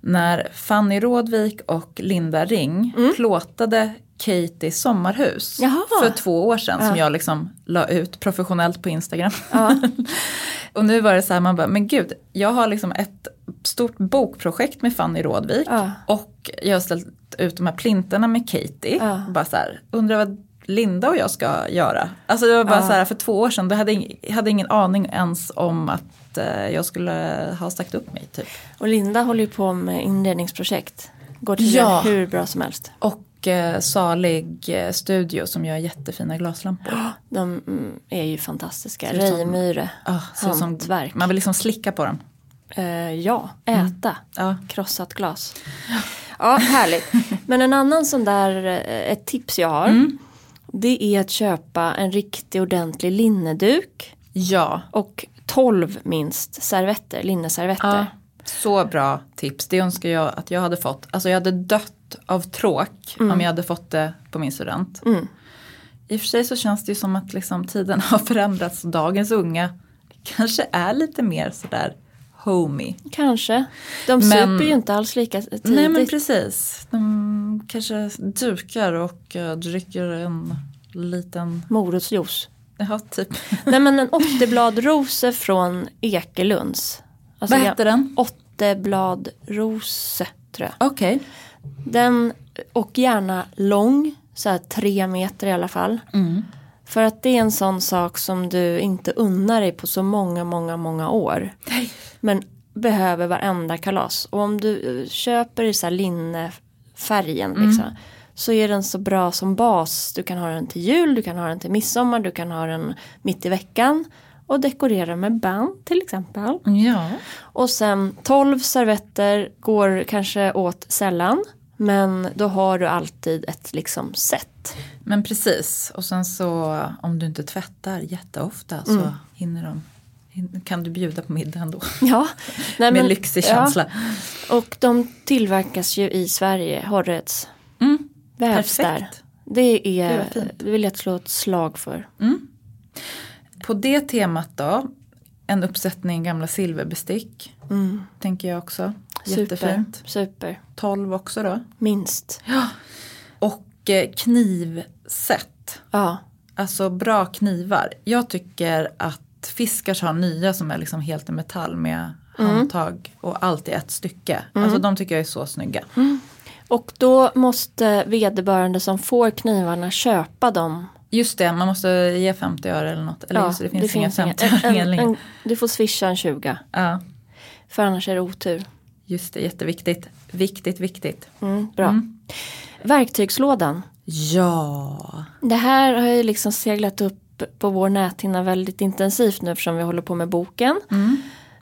när Fanny Rådvik och Linda Ring plåtade Katies sommarhus Jaha. för två år sedan som Ja. jag liksom la ut professionellt på Instagram. och nu var det så här, man bara, men gud, jag har liksom ett stort bokprojekt med Fanny Rådvik Ja. och jag har ställt ut de här plinterna med Katie. Ja. Bara så här, undrar vad Linda och jag ska göra. Alltså det var bara Ja. så här, för två år sedan, då hade jag hade ingen aning ens om att eh, jag skulle ha sagt upp mig typ. Och Linda håller ju på med inredningsprojekt. Går till Ja. hur bra som helst. Och eh, Salig eh, Studio som gör jättefina glaslampor. De mm, är ju fantastiska. Reimyre. Ut som, Hantverk. man vill liksom slicka på dem. Eh, ja, äta. Ja. Krossat glas. Ja, härligt. Men en annan sån där, eh, ett tips jag har. Mm. Det är att köpa en riktig ordentlig linneduk. ja, Och 12 minst servetter, linneservetter. Ja, så bra tips. Det önskar jag att jag hade fått. Alltså jag hade dött av tråk om jag hade fått det på min student. Mm. I och för sig så känns det ju som att liksom tiden har förändrats. Dagens unga kanske är lite mer sådär homey. Kanske. De Men- super ju inte alls lika tidigt. Nej men precis. De kanske dukar och uh, dricker en liten, Morotsjuice. ja typ. Nej men en åttebladrose från Ekelunds. Alltså, Vad heter den? Åttebladrose tror jag. Okej. Den och gärna lång, så här tre meter i alla fall. Mm. För att det är en sån sak som du inte unnar dig på så många, många, många år. Nej. Men behöver varenda kalas. Och om du eh, köper i så här linnefärgen liksom, så är den så bra som bas. Du kan ha den till jul, du kan ha den till midsommar, du kan ha den mitt i veckan. Och dekorera med band till exempel. Ja. Och sen 12 servetter går kanske åt sällan. Men då har du alltid ett liksom set. Men precis, och sen så om du inte tvättar jätteofta så Mm. hinner de, kan du bjuda på middag ändå. Ja, nej, Med men- lyxig ja. känsla. Och de tillverkas ju i Sverige, Horreds. Mm. Vävs där. Det är, Det vill jag slå ett slag för. På det temat då, en uppsättning gamla silverbestick. Tänker jag också. Jättefint. Super, super. 12 också då. Minst. Och eh, knivset. Ja, Alltså bra knivar. Jag tycker att Fiskars har nya som är liksom helt i metall med Mm. handtag och allt i ett stycke. Alltså de tycker jag är så snygga. och då måste vederbörande som får knivarna köpa dem. Just det, man måste ge 50 öre eller något. Eller Ja, just det, det finns, inga inga- 50 en, öre Du får swisha en 20. Ja, För annars är det otur. Just det, jätteviktigt. Viktigt, viktigt. Mm, bra. Verktygslådan. Ja. Det här har ju liksom seglat upp på vår näthinna väldigt intensivt nu eftersom vi håller på med boken.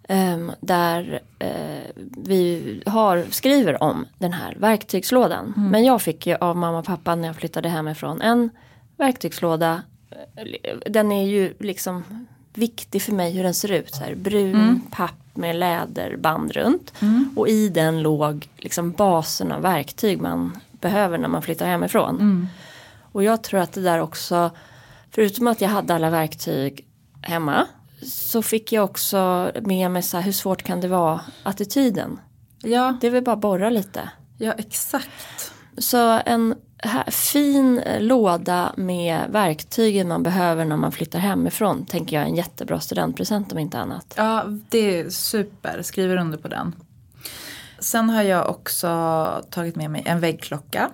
Ehm, där eh, vi har, skriver om den här verktygslådan. Men jag fick ju av mamma och pappa när jag flyttade hemifrån en verktygslåda. Eh, Den är ju liksom viktig för mig hur den ser ut. Så här, brun papp med läderband runt. Och i den låg liksom basen av verktyg man behöver när man flyttar hemifrån. Och jag tror att det där också, förutom att jag hade alla verktyg hemma, så fick jag också med mig så här, hur svårt kan det vara, attityden. Ja, Det är väl bara borra lite. ja, exakt. Så en fin eh, låda med verktygen man behöver när man flyttar hemifrån tänker jag är en jättebra studentpresent om inte annat. Ja, det är super. Skriver under på den. Sen har jag också tagit med mig en väggklocka.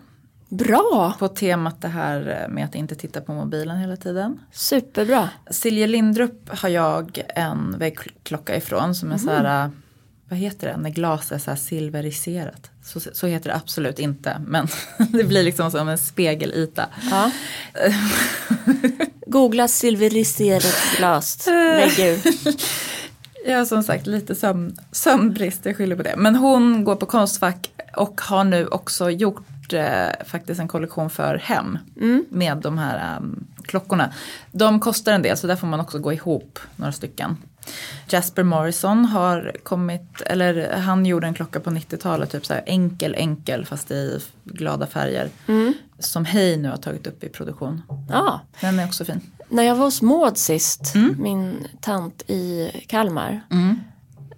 Bra! På temat det här med att inte titta på mobilen hela tiden. Superbra. Silje Lindrup har jag en väggklocka ifrån som är så här, vad heter det, när glas är så här silveriserat. Så, så heter det absolut inte, men det blir liksom som en spegelyta. Ja. Googla silveriserat glas. Väggur. Jag har som sagt lite sömn, sömnbrist, jag skyller på det. Men hon går på Konstfack och har nu också gjort eh, faktiskt en kollektion för hem med de här um, klockorna. De kostar en del så där får man också gå ihop några stycken. Jasper Morrison har kommit, eller han gjorde en klocka på 90-talet, typ så här enkel enkel fast i glada färger. Som Hej nu har tagit upp i produktion. Ja. Den är också fin. När jag var hos Maud sist, min tant i Kalmar.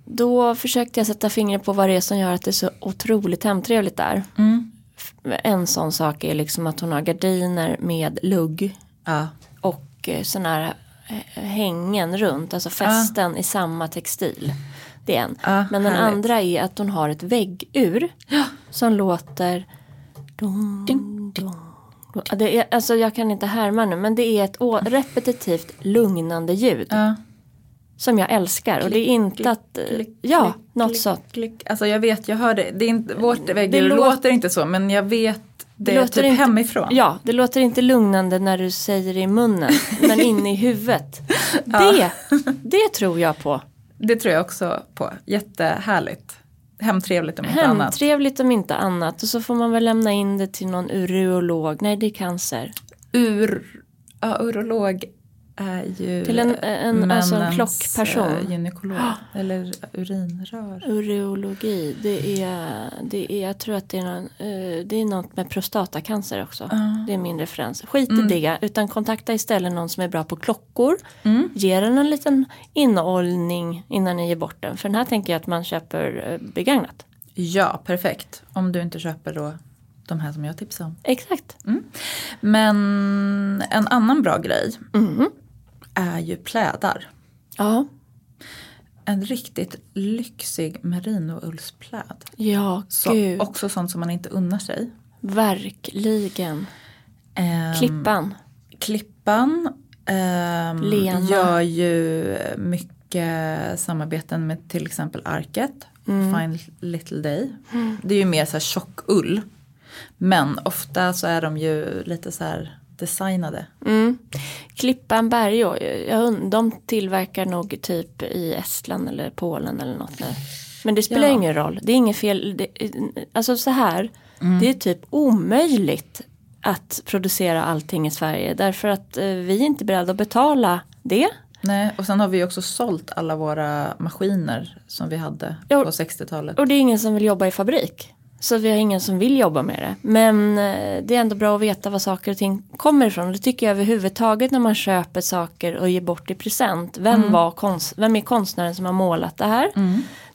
Då försökte jag sätta fingret på vad det är som gör att det är så otroligt hemtrevligt där. F- En sån sak är liksom att hon har gardiner med lugg Ja. och eh, såna här hängen runt, alltså fästen i samma textil. Det är en. Ja, Men den härligt. andra är att hon har ett väggur som låter dong, dong, dong. Det är, alltså jag kan inte härma nu men det är ett repetitivt lugnande ljud. Som jag älskar och det är inte att, klick, ja, klick, något klick, sånt. Klick. Alltså jag vet, jag hör det. det är inte, vårt väggar det låter, låter- inte så men jag vet det, låter typ inte- hemifrån. Ja, det låter inte lugnande när du säger det i munnen, men inne i huvudet. Det, det tror jag på. Det tror jag också på. Jättehärligt. Hemtrevligt om inte annat. Hemtrevligt om inte annat och så får man väl lämna in det till någon urolog. Nej, det är cancer. Ur, ja, urolog är ju Till en- en- alltså männens, klockperson. eh, gynekolog. Eller urinrör. Urologi, det är, det är, jag tror att det är, någon, eh, det är något med prostatacancer också. Det är min referens. Skit Mm. i det, utan kontakta istället någon som är bra på klockor. Mm. Ge den en liten innehållning innan ni ger bort den. För den här tänker jag att man köper eh, begagnat. Ja, perfekt. Om du inte köper då de här som jag tipsade om. Exakt. Men en annan bra grej Mhm. Är ju plädar. Ja, En riktigt lyxig merinoullspläd. ja Så, gud. också sånt som man inte unnar sig. Verkligen. Ehm, Klippan. Klippan ehm, Lena. gör ju mycket samarbeten med till exempel Arket. Mm. Fine Little Day. Det är ju mer så här tjock ull. Men ofta så är de ju lite så här designade. Mm. Klippan Bergå, de tillverkar nog typ i Estland eller Polen eller något. Där. Men det spelar Ja. ingen roll, det är inget fel. Det, alltså så här, Mm. det är typ omöjligt att producera allting i Sverige därför att eh, vi är inte beredda att betala det. Nej, och sen har vi också sålt alla våra maskiner som vi hade på 60-talet. Och det är ingen som vill jobba i fabrik. Så vi har ingen som vill jobba med det. Men eh, det är ändå bra att veta var saker och ting kommer ifrån. Det tycker jag överhuvudtaget när man köper saker och ger bort i present. Vem, var konst, vem är konstnären som har målat det här?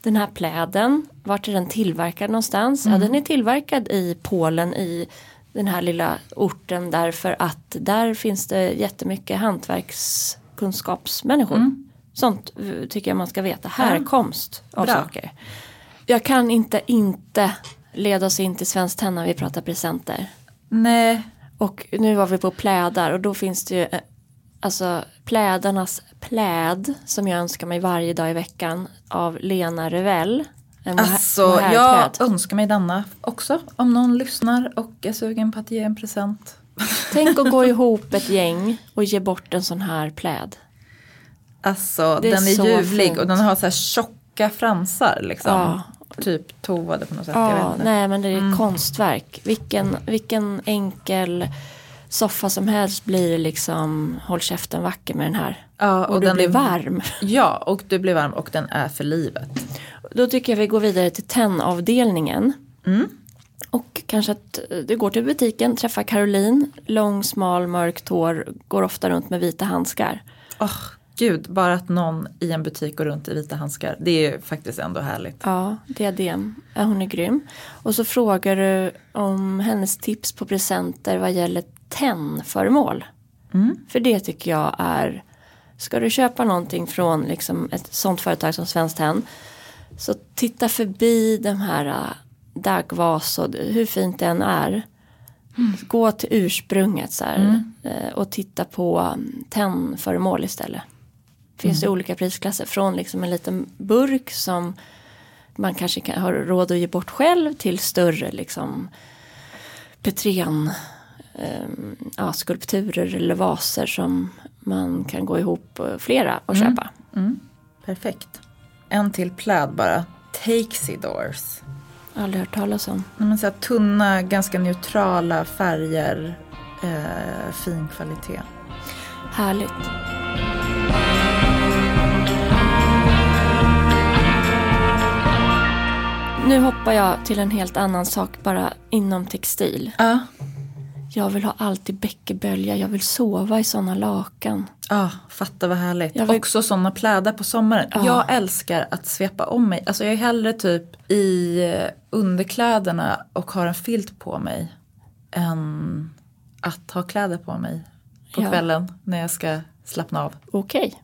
Den här pläden, vart är den tillverkad någonstans? Ja, den är tillverkad i Polen i den här lilla orten därför att där finns det jättemycket hantverkskunskapsmänniskor. Sånt eh, tycker jag man ska veta. Härkomst av Bra. saker. Jag kan inte inte leda oss in till Svenskt Tenn när vi pratar presenter. Nej, Och nu var vi på plädar och då finns det ju eh, alltså plädarnas pläd som jag önskar mig varje dag i veckan av Lena Revell. Alltså jag önskar mig denna också. Om någon lyssnar och är sugen på att ge en present. Tänk att gå ihop ett gäng och ge bort en sån här pläd. Alltså är den är så ljuvlig fint. och den har så här tjocka fransar liksom. Ja. Typ tovade på något sätt. jag vet Ja, nej men det är Mm. konstverk. Vilken, vilken enkel soffa som helst blir liksom håll käften vacker med den här. Ja, Och, och du den blir är- varm. Ja, och du blir varm och den är för livet. Då tycker jag vi går vidare till tennavdelningen. Mm. Och kanske att eh, du går till butiken, träffar Caroline, lång, smal, mörkt hår, går ofta runt med vita handskar. Åh, gud, bara att någon i en butik går runt i vita handskar. Det är ju faktiskt ändå härligt. Ja, diadem. Ja, hon är grym. Och så frågar du om hennes tips på presenter vad gäller tennföremål. Mm. För det tycker jag är, ska du köpa någonting från liksom ett sånt företag som Svenskt Tenn. Så titta förbi de här uh, daggvas och hur fint det än är. Gå till ursprunget så här, eh, och titta på um, tennföremål istället. Finns det olika prisklasser från liksom en liten burk som man kanske kan, har råd att ge bort själv till större liksom Petrén ehm, ja, skulpturer eller vaser som man kan gå ihop eh, flera och köpa. Perfekt. En till pläd bara. Takesy doors. Aldrig hört talas om. Nej, Men så tunna, ganska neutrala färger. Eh, fin kvalitet. Härligt. Nu hoppar jag till en helt annan sak bara inom textil. Ja, Jag vill ha alltid bäckebölja, jag vill sova i sådana lakan. ah, fatta vad härligt. Jag vill- Också sådana plädar på sommaren. Ja. Jag älskar att svepa om mig. Alltså jag är hellre typ i eh, underkläderna och har en filt på mig. Än att ha kläder på mig på Ja. kvällen när jag ska slappna av. Okej.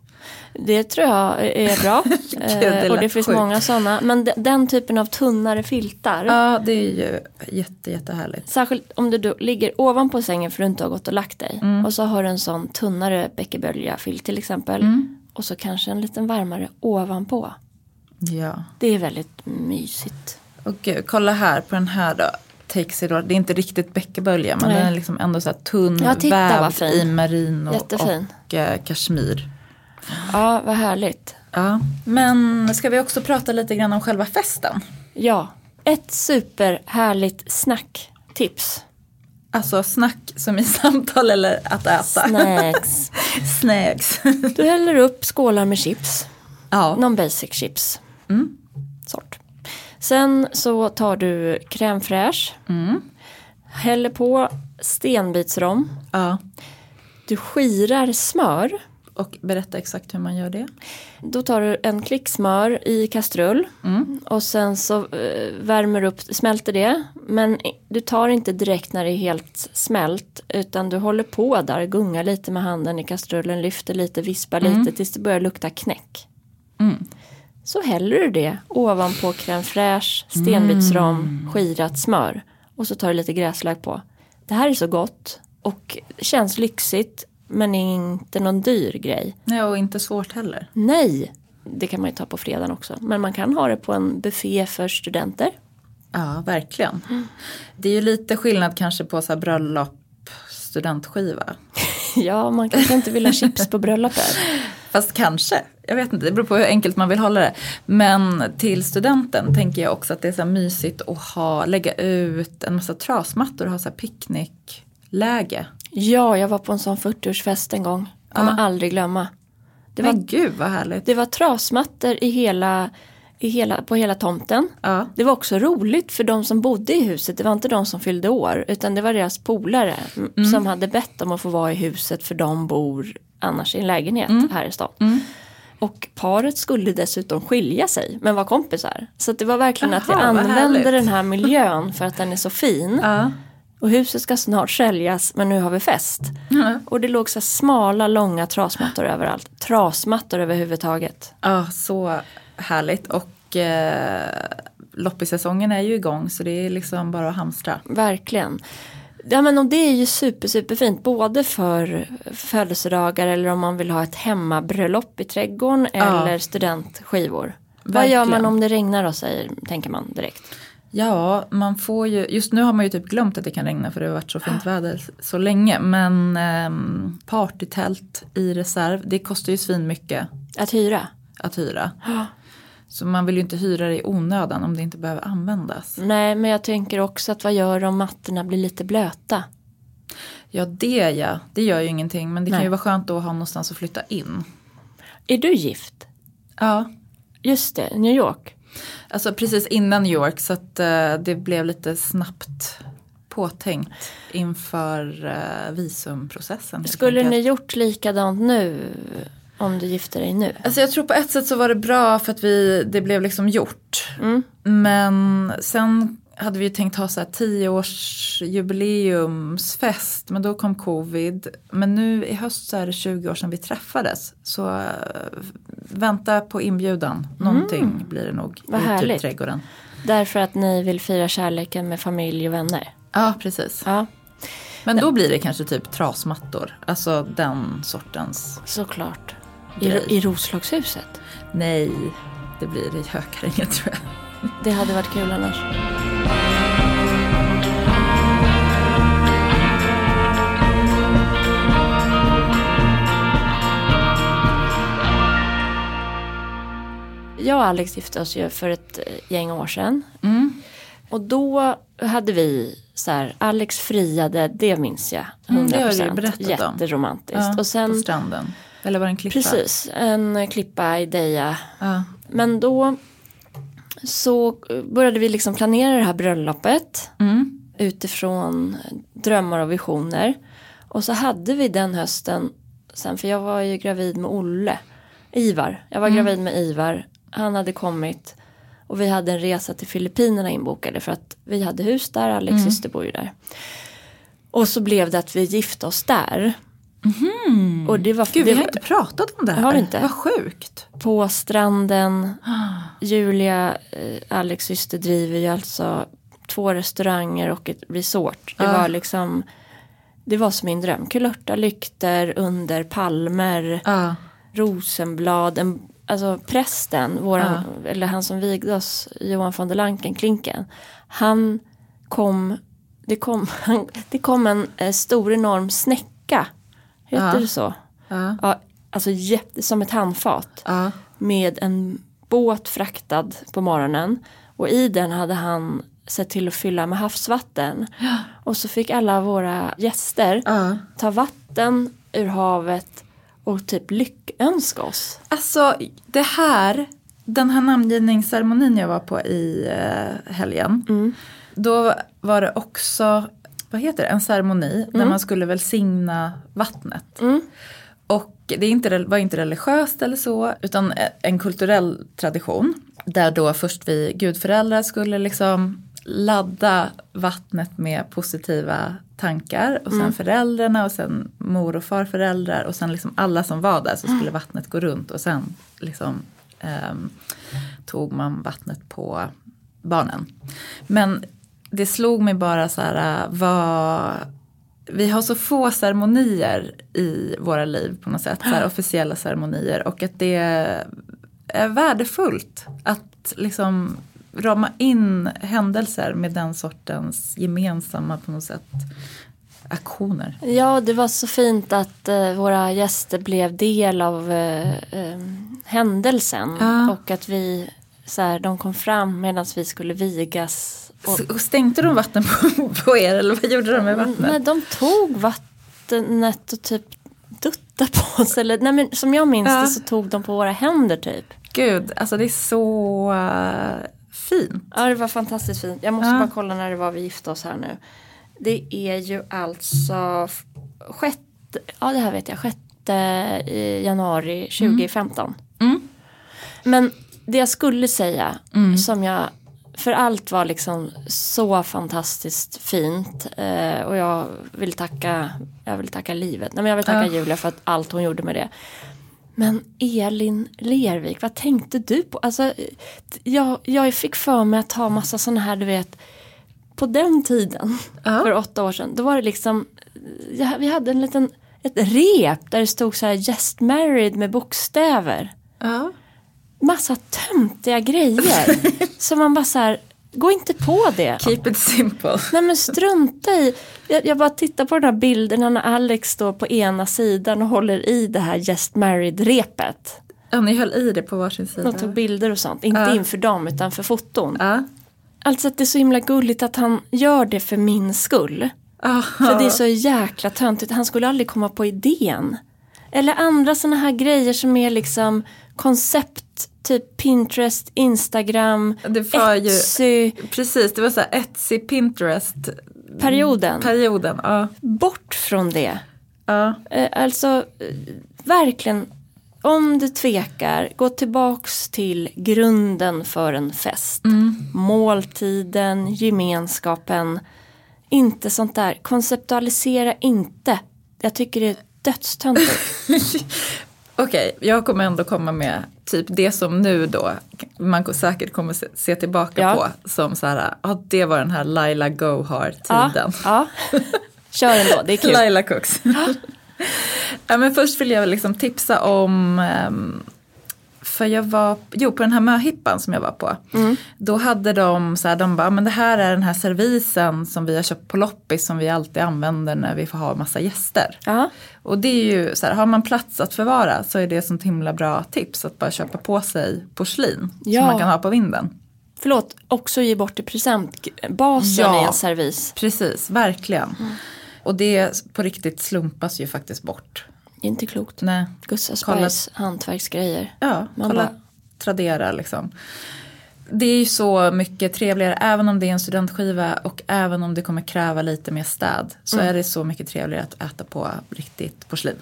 Det tror jag är bra. Eh, och det finns sjukt. många sådana. Men de- den typen av tunnare filtar. Ja, det är ju jätte, jättehärligt. Särskilt om du då ligger ovanpå sängen för du inte har gått och lagt dig. Mm. Och så har du en sån tunnare bäckebölja-filt till exempel. Mm. och så kanske en liten varmare ovanpå. Ja. Det är väldigt mysigt. Och gud, kolla här på den här då. All. Det är inte riktigt bäckebölja men Nej. den är liksom ändå så här tunn Ja, titta vävd i merino Jättefin. och eh, kashmir. Ja, vad härligt. Ja. Men ska vi också prata lite grann om själva festen? Ja, ett superhärligt snacktips. Alltså snack som i samtal eller att äta. Snacks. Snacks. Du häller upp skålar med chips. ja. Någon basic chips. Mm. Sort. Sen så tar du crème fraîche. Mm. Häller på stenbitsrom. ja. Du skirar smör. Och berätta exakt hur man gör det. Då tar du en klick smör i kastrull. Mm. Och sen så eh, värmer du upp, smälter det. Men du tar inte direkt när det är helt smält. Utan du håller på där, gungar lite med handen i kastrullen, lyfter lite, vispar lite tills det börjar lukta knäck. Mm. Så häller du det ovanpå crème fraîche, stenbitsrom, skirat smör. Och så tar du lite gräslök på. Det här är så gott och känns lyxigt men inte någon dyr grej. Nej, och inte svårt heller. Nej, det kan man ju ta på fredagen också. Men man kan ha det på en buffé för studenter. Ja, verkligen. Det är ju lite skillnad kanske på så bröllop, studentskiva. Ja, man kanske inte vill ha chips på bröllopet. Fast kanske, jag vet inte, det beror på hur enkelt man vill hålla det. Men till studenten tänker jag också att det är så mysigt att ha, lägga ut en massa trasmattor och ha så här picknickläge. Ja, jag var på en sån 40-årsfest en gång. Kommer Ja. aldrig glömma. Det var, Men gud vad härligt. det var trasmattor i hela, i hela, på hela tomten. Ja. Det var också roligt för de som bodde i huset. Det var inte de som fyllde år utan det var deras polare m- som hade bett om att få vara i huset för de bor annars i en lägenhet här i stan. Och paret skulle dessutom skilja sig men var kompisar. Så det var verkligen att vi Aha, använde den här miljön för att den är så fin. Ja. Och huset ska snart säljas men nu har vi fest. Ja. Och det låg så smala långa trasmattor överallt. Trasmattor överhuvudtaget. ja, så härligt. Och eh, loppissäsongen är ju igång så det är liksom bara att hamstra. Verkligen. Ja, men och det är ju super, super fint. Både för födelsedagar eller om man vill ha ett hemmabröllop i trädgården eller studentskivor. Vad gör man Verkligen. om det regnar då säger, tänker man direkt. Ja, man får ju, just nu har man ju typ glömt att det kan regna för det har varit så fint väder så länge. Men ehm, partytält i reserv, det kostar ju svin mycket Att hyra. att hyra. Så man vill ju inte hyra det i onödan om det inte behöver användas. Nej, men jag tänker också att vad gör om mattorna blir lite blöta? Ja, det ja, det gör ju ingenting. Men det kan Nej. ju vara skönt då att ha någonstans att flytta in. Är du gift? Ja, Just det, New York. Alltså precis innan New York så att eh, det blev lite snabbt påtänkt inför eh, visumprocessen. Skulle ni gjort likadant nu om du gifter dig nu? Alltså jag tror på ett sätt så var det bra för att vi, det blev liksom gjort. Mm. Men sen hade vi ju tänkt ha så här 10 års jubileumsfest men då kom covid. Men nu i höst så är det 20 år sedan vi träffades. Så eh, vänta på inbjudan, någonting blir det nog Vad i härligt. trädgården. Därför att ni vill fira kärleken med familj och vänner? Ja precis. Ja, Men då blir det kanske typ trasmattor, alltså den sortens. såklart. I, Grej. I Roslagshuset? Nej, det blir i Hökarängen tror jag. Det hade varit kul annars. Jag och Alex gifte oss ju för ett eh, gäng år sedan. Mm. Och då hade vi så här, Alex friade, det minns jag. 100%. Mm, berättat om. Jätteromantiskt. Ja, och på sen, stranden. Eller var det en klippa? precis, en klippa i Deja. Ja. Men då så började vi liksom planera det här bröllopet Mm. utifrån drömmar och visioner. Och så hade vi den hösten sen, för jag var ju gravid med Olle, Ivar. Jag var gravid med Ivar, han hade kommit och vi hade en resa till Filippinerna inbokade för att vi hade hus där, Alex syster bor ju där. Och så blev det att vi gifte oss där. Och det var, Gud, vi har inte pratat om det här. Har vi inte? Vad sjukt. på stranden. Julia, eh, Alex syster, driver ju alltså två restauranger och ett resort. Det Ja. var liksom Det var som min dröm. Kulörta lykter under palmer. Ja. Rosenblad, en, alltså prästen, våran, eller han som vigde oss, Johan von der Lanken, Klinken. Han kom, det kom, han, det kom en eh, stor enorm snäcka, heter Ja. det så? Ja. Ja, alltså jätte, som ett handfat Ja. med en båt fraktad på morgonen och i den hade han sett till att fylla med havsvatten. Och så fick alla våra gäster Ja. ta vatten ur havet och typ lyckönska oss. Alltså det här, den här namngivningsceremonin jag var på i eh, helgen. Då var det också, vad heter det, en ceremoni där man skulle välsigna vattnet. Och det inte, var inte religiöst eller så, utan en kulturell tradition. Där då först vi gudföräldrar skulle liksom ladda vattnet med positiva tankar. Och sen föräldrarna och sen mor och farföräldrar. Och sen liksom alla som var där så skulle vattnet gå runt. Och sen liksom ehm, tog man vattnet på barnen. Men det slog mig bara så här, vad vi har så få ceremonier i våra liv på något sätt, så här officiella ceremonier och att det är värdefullt att liksom rama in händelser med den sortens gemensamma på något sätt aktioner. Ja, det var så fint att eh, våra gäster blev del av eh, eh, händelsen. Ja. Och att vi, så här, de kom fram medan vi skulle vigas. Och, Så- Stänkte de vatten på, på er eller vad gjorde de med vattnet? nej, de tog vattnet och typ duttade på oss. Eller, nej, men som jag minns Ja. det så tog de på våra händer typ. Gud, alltså det är så eh, fint. Ja, det var fantastiskt fint. Jag måste Ja. bara kolla när det var vi gifte oss här nu. Det är ju alltså sjätte, ja det här vet jag, sjätte eh, januari 2015. Mm. Men det jag skulle säga som jag, för allt var liksom så fantastiskt fint. Eh, och jag vill tacka, jag vill tacka livet. Nej, men jag vill tacka Ja. Julia för att allt hon gjorde med det. Men Elin Lervik, vad tänkte du på? Alltså, jag, jag fick för mig att ha massa sådana här, du vet, på den tiden, Ja. för åtta år sedan, då var det liksom, ja, vi hade en liten, ett rep där det stod så här just married med bokstäver. Ja. Massa töntiga grejer. så man bara så här, gå inte på det. Keep it simple. Nej men strunta i. Jag, jag bara tittar på den här bilden när Alex står på ena sidan och håller i det här just married-repet. Ja, ni höll i det på varsin sida. De tog bilder och sånt. Inte Ja. inför dem utan för foton. Ja. Alltså att det är så himla gulligt att han gör det för min skull. Ah, För det är så jäkla töntigt. Han skulle aldrig komma på idén. Eller andra sådana här grejer som är liksom koncept. Typ Pinterest, Instagram, Det var ju- Etsy. Precis, det var så här Etsy, Pinterest Perioden. perioden. Ja. Bort från det. Ja. Eh, Alltså verkligen om du tvekar, gå tillbaks till grunden för en fest. Måltiden, gemenskapen. Inte sånt där, konceptualisera inte. Jag tycker det är dödstöntigt. Okej, jag kommer ändå komma med typ det som nu då man säkert kommer se, tillbaka Ja. på som så här, ja det var den här Laila ja, Gohar-tiden. ja. Kör ändå, det är kul. Laila Cooks. ja, men först vill jag liksom tipsa om, ehm, för jag var, jo på den här möhippan som jag var på. Mm. Då hade de så här, de bara, men det här är den här servisen som vi har köpt på loppis som vi alltid använder när vi får ha massa gäster. Ja, Och det är ju så här, har man plats att förvara så är det ett sånt himla bra tips att bara köpa på sig porslin Ja. som man kan ha på vinden. förlåt, också ge bort i present. Basen Ja. i en servis. Precis, verkligen. Mm. Och det på riktigt slumpas ju faktiskt bort. Det är inte klokt. Nej. Gustavsbergs hantverksgrejer. Ja, Man kolla bara- Tradera liksom. Det är ju så mycket trevligare även om det är en studentskiva och även om det kommer kräva lite mer städ. Så Mm. är det så mycket trevligare att äta på riktigt porslin.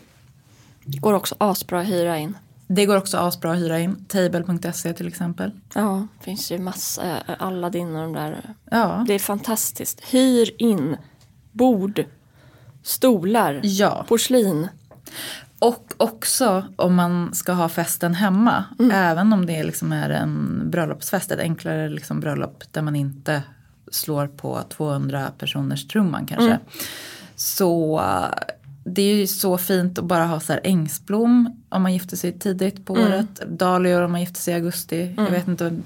Går också asbra att hyra in. Det går också asbra att hyra in. Table.se till exempel. Ja, finns ju massa, Aladdin och de där. Ja, Det är fantastiskt. Hyr in bord, stolar, ja. porslin. Och också om man ska ha festen hemma. Även om det liksom är en bröllopsfest. Ett enklare liksom bröllop där man inte slår på 200 personers trumman kanske. Så det är ju så fint att bara ha så här ängsblom om man gifter sig tidigt på året. Dahlior om man gifter sig i augusti. Jag vet inte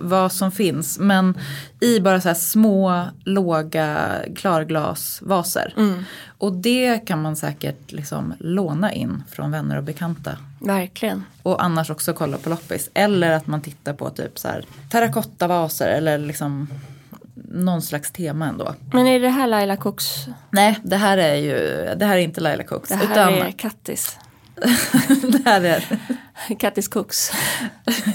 vad, som finns. Men i bara så här små låga klarglasvaser. Och det kan man säkert liksom låna in från vänner och bekanta. Verkligen. Och annars också kolla på loppis. Eller att man tittar på typ så här terrakottavaser eller liksom någon slags tema ändå. Men är det här Laila Cooks? Nej, det här är ju, det här är inte Laila Cooks. Det här utan är Kattis. det här är Kattis Cooks.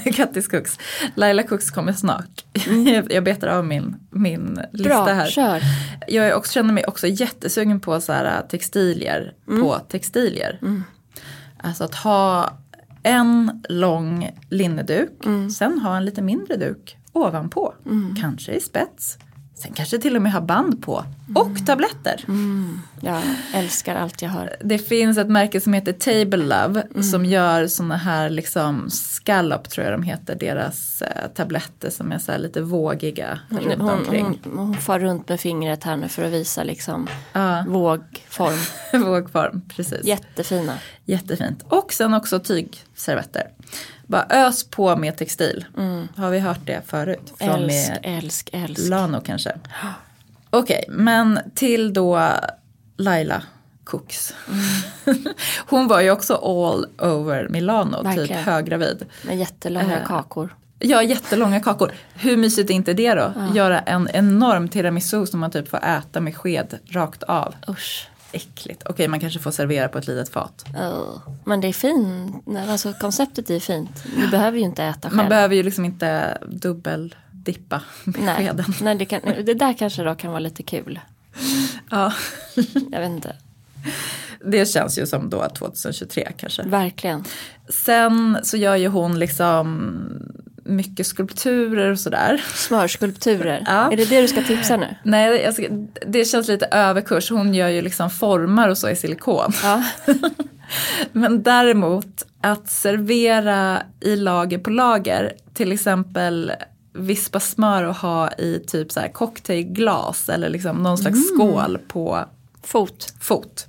Kattis Cooks. Laila Cooks kommer snart. Jag, jag betar av min, min lista Mm. Bra, här. kör. Jag är också, känner mig också jättesugen på så här, textilier Mm. på textilier. Alltså att ha en lång linneduk, Mm. sen ha en lite mindre duk ovanpå. Kanske i spets. Sen kanske till och med ha band på. Och Mm. tabletter. Jag älskar allt jag hör. Det finns ett märke som heter Table Love Mm. som gör såna här liksom scallop tror jag de heter. Deras eh, tabletter som är så här lite vågiga runt Hon, omkring. hon, hon far runt med fingret här nu för att visa liksom Ja. vågform. Vågform, precis. Jättefina. Jättefint. Och sen också tygservetter. Bara ös på med textil. Har vi hört det förut? Från Mm. Älsk, älsk, älsk. Lano kanske. Okej, men till då Laila Cooks. Hon var ju också all over Milano, typ Verkligen. höggravid. Med jättelånga Eh, kakor. Ja, jättelånga kakor. Hur mysigt är inte det då? Göra en enorm tiramisu som man typ får äta med sked rakt av. Usch. Äckligt. Okej, man kanske får servera på ett litet fat. Uh. Men det är fint. Alltså konceptet är fint. Du behöver ju inte äta själv. Man behöver ju liksom inte dubbeldippa med Nej, skeden. Nej det, kan, det där kanske då kan vara lite kul. Ja. Jag vet inte. Det känns ju som då 2023 kanske. Verkligen. Sen så gör ju hon liksom mycket skulpturer och sådär. Smörskulpturer. Ja. Är det det du ska tipsa nu? Nej, ska, det känns lite överkurs. Hon gör ju liksom formar och så i silikon. Ja. Men däremot att servera i lager på lager, till exempel vispa smör och ha i typ så cocktailglas eller liksom någon slags skål på Fot. fot.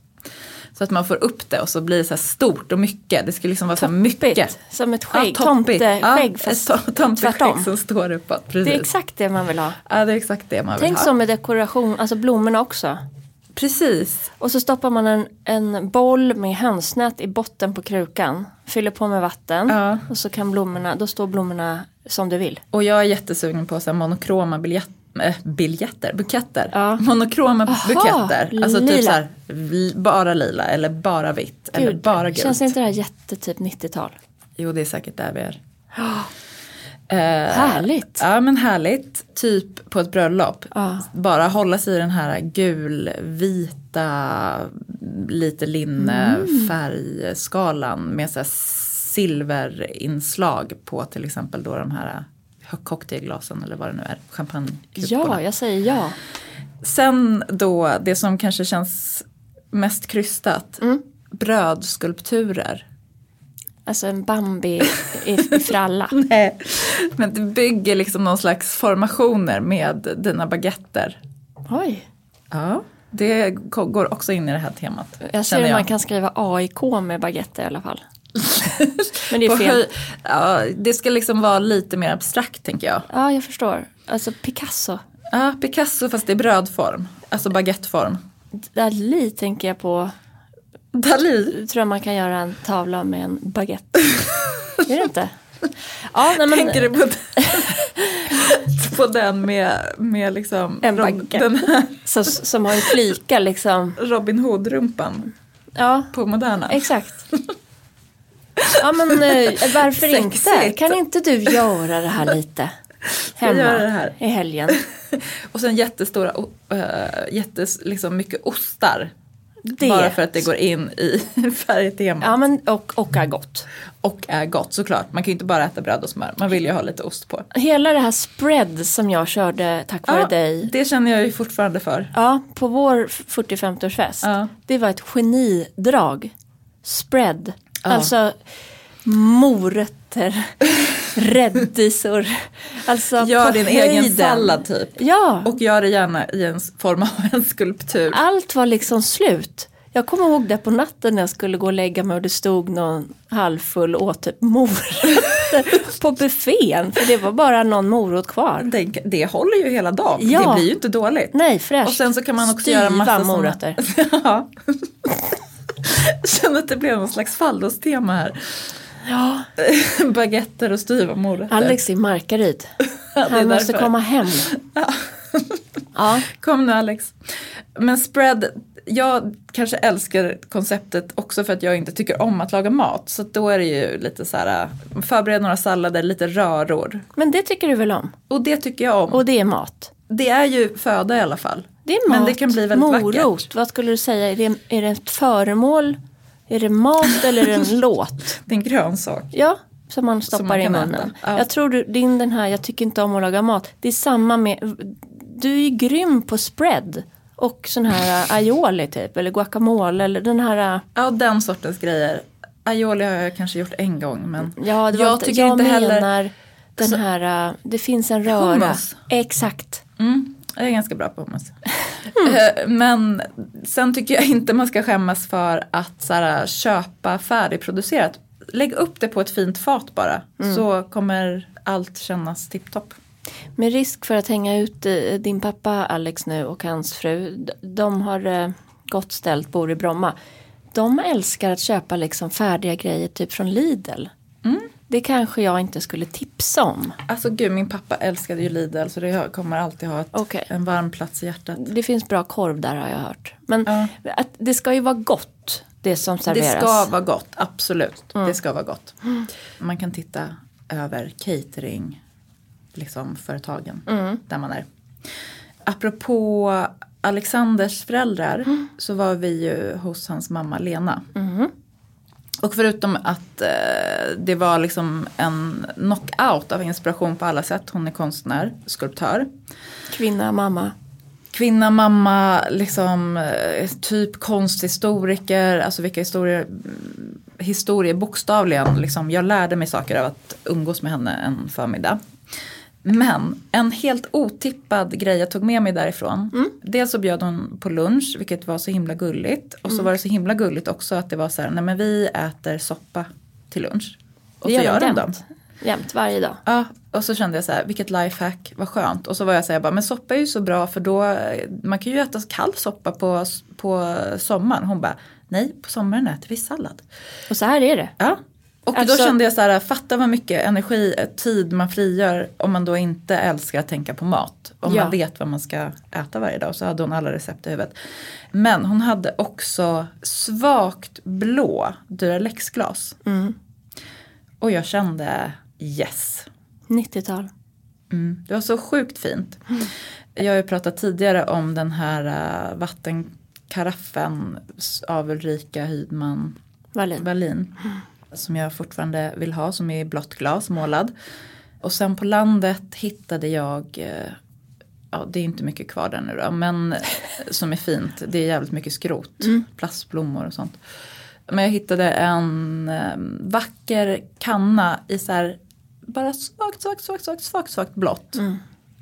Så att man får upp det och så blir det så här stort och mycket. Det ska liksom vara så här mycket. Toppigt. Som ett skägg. Ja, toppigt. Tomteskägg ja, fast to- tomteskägg som står uppåt. Precis. Det är exakt det man vill ha. Ja, det är exakt det man vill Tänk ha. som med dekoration, alltså blommorna också. Precis. Och så stoppar man en, en boll med hönsnät i botten på krukan. Fyller på med vatten. Ja. Och så kan blommorna, då står blommorna som du vill. Och jag är jättesugen på så monokroma biljett, äh, biljetter, buketter. Ja. Monokroma Aha, buketter. Alltså typ lila. så här, bara lila eller bara vitt eller bara gult. Känns inte det här jättetyp 90-tal? Jo, det är säkert där vi är. Härligt. Ja men härligt. Typ på ett bröllop. Ja. Bara hålla sig i den här gulvita, lite linne Mm. färgskalan med så här silverinslag på till exempel då de här cocktailglasen eller vad det nu är. Champagnekuporna. Ja, jag säger ja. Sen då det som kanske känns mest krystat. Mm. Brödskulpturer. Alltså en Bambi i, i fralla. Nej, men du bygger liksom någon slags formationer med dina baguetter. Oj. Ja, det går också in i det här temat. Jag ser hur man kan skriva AIK med baguette i alla fall. Men det är fel. ja, det ska liksom vara lite mer abstrakt tänker jag. Ja, jag förstår. Alltså Picasso. Ja, Picasso fast i brödform, alltså baguetteform. Dali tänker jag på. Dali, Tror jag man kan göra en tavla med en baguette. är det inte? Ja, nej, men, tänker du på, på den med, med liksom En baguette. den så, som har en flikar liksom. Robin Hood-rumpan Ja, på Moderna? exakt. Ja men eh, varför inte? Sexigt. Kan inte du göra det här lite? Hemma i helgen. Och sen jättestora, uh, jättes, liksom mycket ostar. Det. Bara för att det går in i färgtemat. Ja men och, och är gott. Och är gott såklart. Man kan ju inte bara äta bröd och smör. Man vill ju ha lite ost på. Hela det här spread som jag körde tack vare dig. det känner jag ju fortfarande för. Ja, på vår 45-årsfest. Ja. Det var ett genidrag. Spread. Ja. Alltså morötter, rädisor. Alltså Gör din höjden. egen sallad typ. Ja, Och gör det gärna i en form av en skulptur. allt var liksom slut. Jag kommer ihåg det på natten när jag skulle gå och lägga mig och det stod någon halvfull åt typ morötter på buffén. För det var bara någon morot kvar. Tänk, det håller ju hela dagen. Ja. Det blir ju inte dåligt. Nej, fräscht. Och sen så kan man också Styva göra massa såna- morötter. ja. Jag känner att det blev någon slags fallostema här. Ja, Baguetter och styva morötter. Alex i Markaryd. Ja, Han måste komma hem. Ja. Kom nu Alex. Men spread, jag kanske älskar konceptet också för att jag inte tycker om att laga mat. Så då är det ju lite så här, förbered några sallader, lite röror. Men det tycker du väl om? Och det tycker jag om. Och det är mat. det är ju föda i alla fall. Det är mat. Men det kan bli väldigt Morot, vackert. vad skulle du säga? Är det, är det ett föremål? Är det mat eller är det en låt? Det är en grönsak. Ja, som man stoppar man i munnen. Ja. Jag tror du, din den här, jag tycker inte om att laga mat. Det är samma med, du är ju grym på spread. Och sån här aioli typ, eller guacamole eller den här, Ja, den sortens grejer. Aioli har jag kanske gjort en gång men ja det var jag inte, tycker jag inte menar heller... den Så- här, äh, det finns en röra. Hummus. Exakt. Mm, jag är ganska bra på hummus. Eh, Men sen tycker jag inte man ska skämmas för att så här, köpa färdigproducerat. Lägg upp det på ett fint fat bara. Så kommer allt kännas tipptopp. Med risk för att hänga ut eh, din pappa Alex nu och hans fru. De har eh, gott ställt, bor i Bromma. De älskar att köpa liksom färdiga grejer typ från Lidl. Det kanske jag inte skulle tipsa om. Alltså gud, min pappa älskade ju Lidl så det kommer alltid ha ett, Okej. en varm plats i hjärtat. Det finns bra korv där har jag hört. Men Ja. att det ska ju vara gott det som Det serveras. ska vara gott, absolut. Det ska vara gott. Man kan titta över catering, liksom företagen där man är. Apropå Alexanders föräldrar så var vi ju hos hans mamma Lena. Och förutom att eh, det var liksom en knockout av inspiration på alla sätt. Hon är konstnär, skulptör. Kvinna, mamma. Kvinna, mamma, liksom eh, typ konsthistoriker, alltså vilka historier, historier bokstavligen, liksom, jag lärde mig saker av att umgås med henne en förmiddag. Men en helt otippad grej jag tog med mig därifrån. Dels så bjöd hon på lunch, vilket var så himla gulligt. Och så var det så himla gulligt också att det var så här, nej men vi äter soppa till lunch. Och Det så gör de dem. Jämt, varje dag. Ja, och så kände jag så här, vilket lifehack, vad skönt. Och så var jag så här, bara, men soppa är ju så bra för då, man kan ju äta kall soppa på, på sommaren. Hon bara, nej på sommaren äter vi sallad. Och så här är det. Ja. Och Alltså- då kände jag så här, fatta vad mycket energi, tid man frigör om man då inte älskar att tänka på mat. Om Ja. man vet vad man ska äta varje dag. Så hade hon alla recept i huvudet. Men hon hade också svagt blå Duralex-glas. Mm. Och jag kände yes. 90-tal. Mm, det var så sjukt fint. Jag har ju pratat tidigare om den här uh, vattenkaraffen s- av Ulrika Hydman Wallin. Wallin. Som jag fortfarande vill ha, som är i blått glas målad. Och sen på landet hittade jag, eh, ja det är inte mycket kvar där nu då, men som är fint. Det är jävligt mycket skrot, plastblommor och sånt. Men jag hittade en eh, vacker kanna i så här, bara svagt, svagt, svagt, svagt, svagt, svagt blått.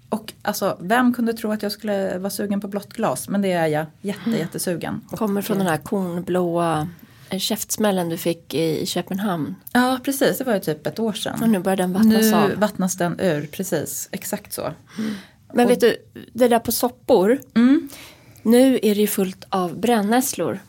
Och alltså, vem kunde tro att jag skulle vara sugen på blått glas? Men det är jag jätte, jättesugen. Och, Kommer från den här kornblåa käftsmällen du fick i, Köpenhamn. Ja, precis. Det var ju typ ett år sedan. Och nu börjar den vattnas nu av. vattnas den ur, precis. Exakt så. Men vet du, det där på soppor. Mm. Nu är det ju fullt av brännässlor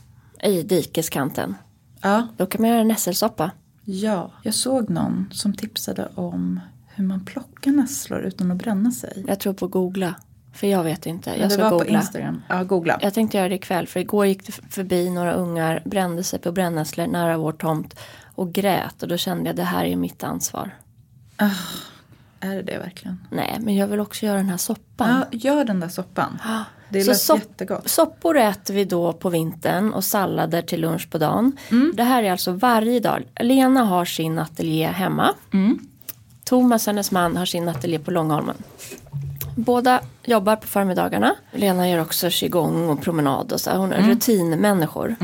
i dikeskanten. Ja. Då kan man göra nässelsoppa. ja, jag såg någon som tipsade om hur man plockar nässlor utan att bränna sig. Jag tror på googla. För jag vet inte. Jag ska googla. Instagram. Ja, googla. Jag tänkte göra det ikväll. För igår gick det förbi några ungar. Brände sig på brännässlor nära vår tomt. Och grät. Och då kände jag det här är mitt ansvar. Är det det verkligen? Nej, men jag vill också göra den här soppan. Ja, gör den där soppan. Det Så lät sopp- jättegott. Soppor äter vi då på vintern och sallader till lunch på dagen. Mm. Det här är alltså varje dag. Lena har sin ateljé hemma. Mm. Thomas, hennes man, har sin ateljé på Långholmen. Båda jobbar på förmiddagarna. Lena gör också qigong och promenad och så. Hon är rutinmänniskor.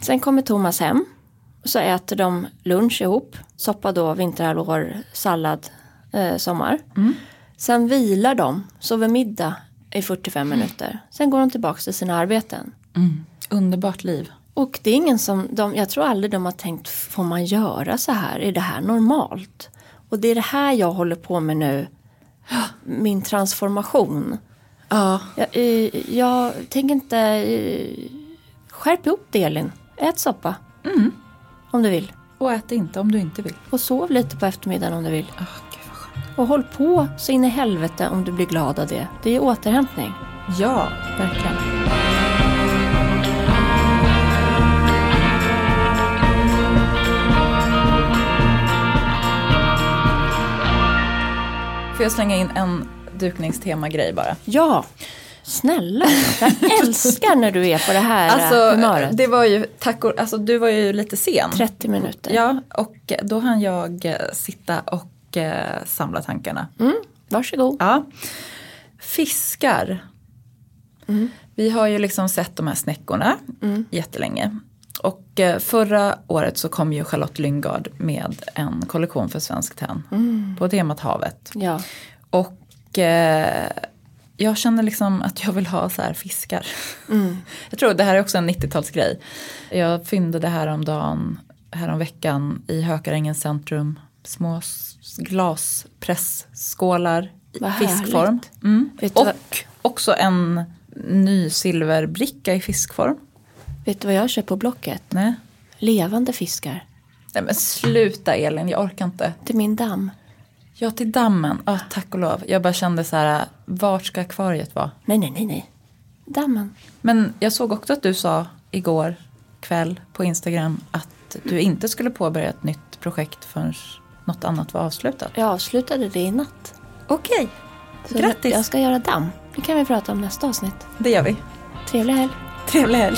Sen kommer Thomas hem. Så äter de lunch ihop. Soppa då, vinterhalvår, sallad, eh, sommar. Sen vilar de, sover middag i 45 minuter. Sen går de tillbaka till sina arbeten. Underbart liv. Och det är ingen som, de, jag tror aldrig de har tänkt, får man göra så här? Är det här normalt? Och det är det här jag håller på med nu, min transformation. Ja. Jag, jag tänker inte, skärp ihop det Elin. Ät soppa. Om du vill. Och ät inte om du inte vill. Och sov lite på eftermiddagen om du vill. Oh, gud. Och håll på så in i helvete om du blir glad av det. Det är återhämtning. Ja, verkligen. Får jag slänga in en dukningstema-grej bara? Ja, snälla. Jag älskar när du är på det här Alltså, humöret. det var ju, tack och, alltså du var ju lite sen. 30 minuter. Ja, och då hann jag eh, sitta och eh, samla tankarna. Mm, varsågod. Ja. Fiskar. Vi har ju liksom sett de här snäckorna jättelänge. Och eh, förra året så kom ju Charlotte Lyngard med en kollektion för Svensk Tenn på temat havet. Ja. Och eh, jag känner liksom att jag vill ha så här fiskar. Jag tror det här är också en 90-talsgrej. Jag fyndade häromdagen, häromveckan i Hökarängens centrum. Små glaspressskålar i Vad fiskform. Mm. Och också en ny silverbricka i fiskform. Vet du vad jag köper på Blocket? Nej. Levande fiskar. Nej men sluta Elin, jag orkar inte. Till min damm. Ja till dammen, ah, tack och lov. Jag bara kände så här, vart ska akvariet vara? Nej, nej, nej, nej. Dammen. Men jag såg också att du sa igår kväll på Instagram att du inte skulle påbörja ett nytt projekt förrän något annat var avslutat. Jag avslutade det i natt. Okej, Så grattis. Jag ska göra damm. Det kan vi prata om nästa avsnitt. Det gör vi. Trevlig helg. Trevlig helg.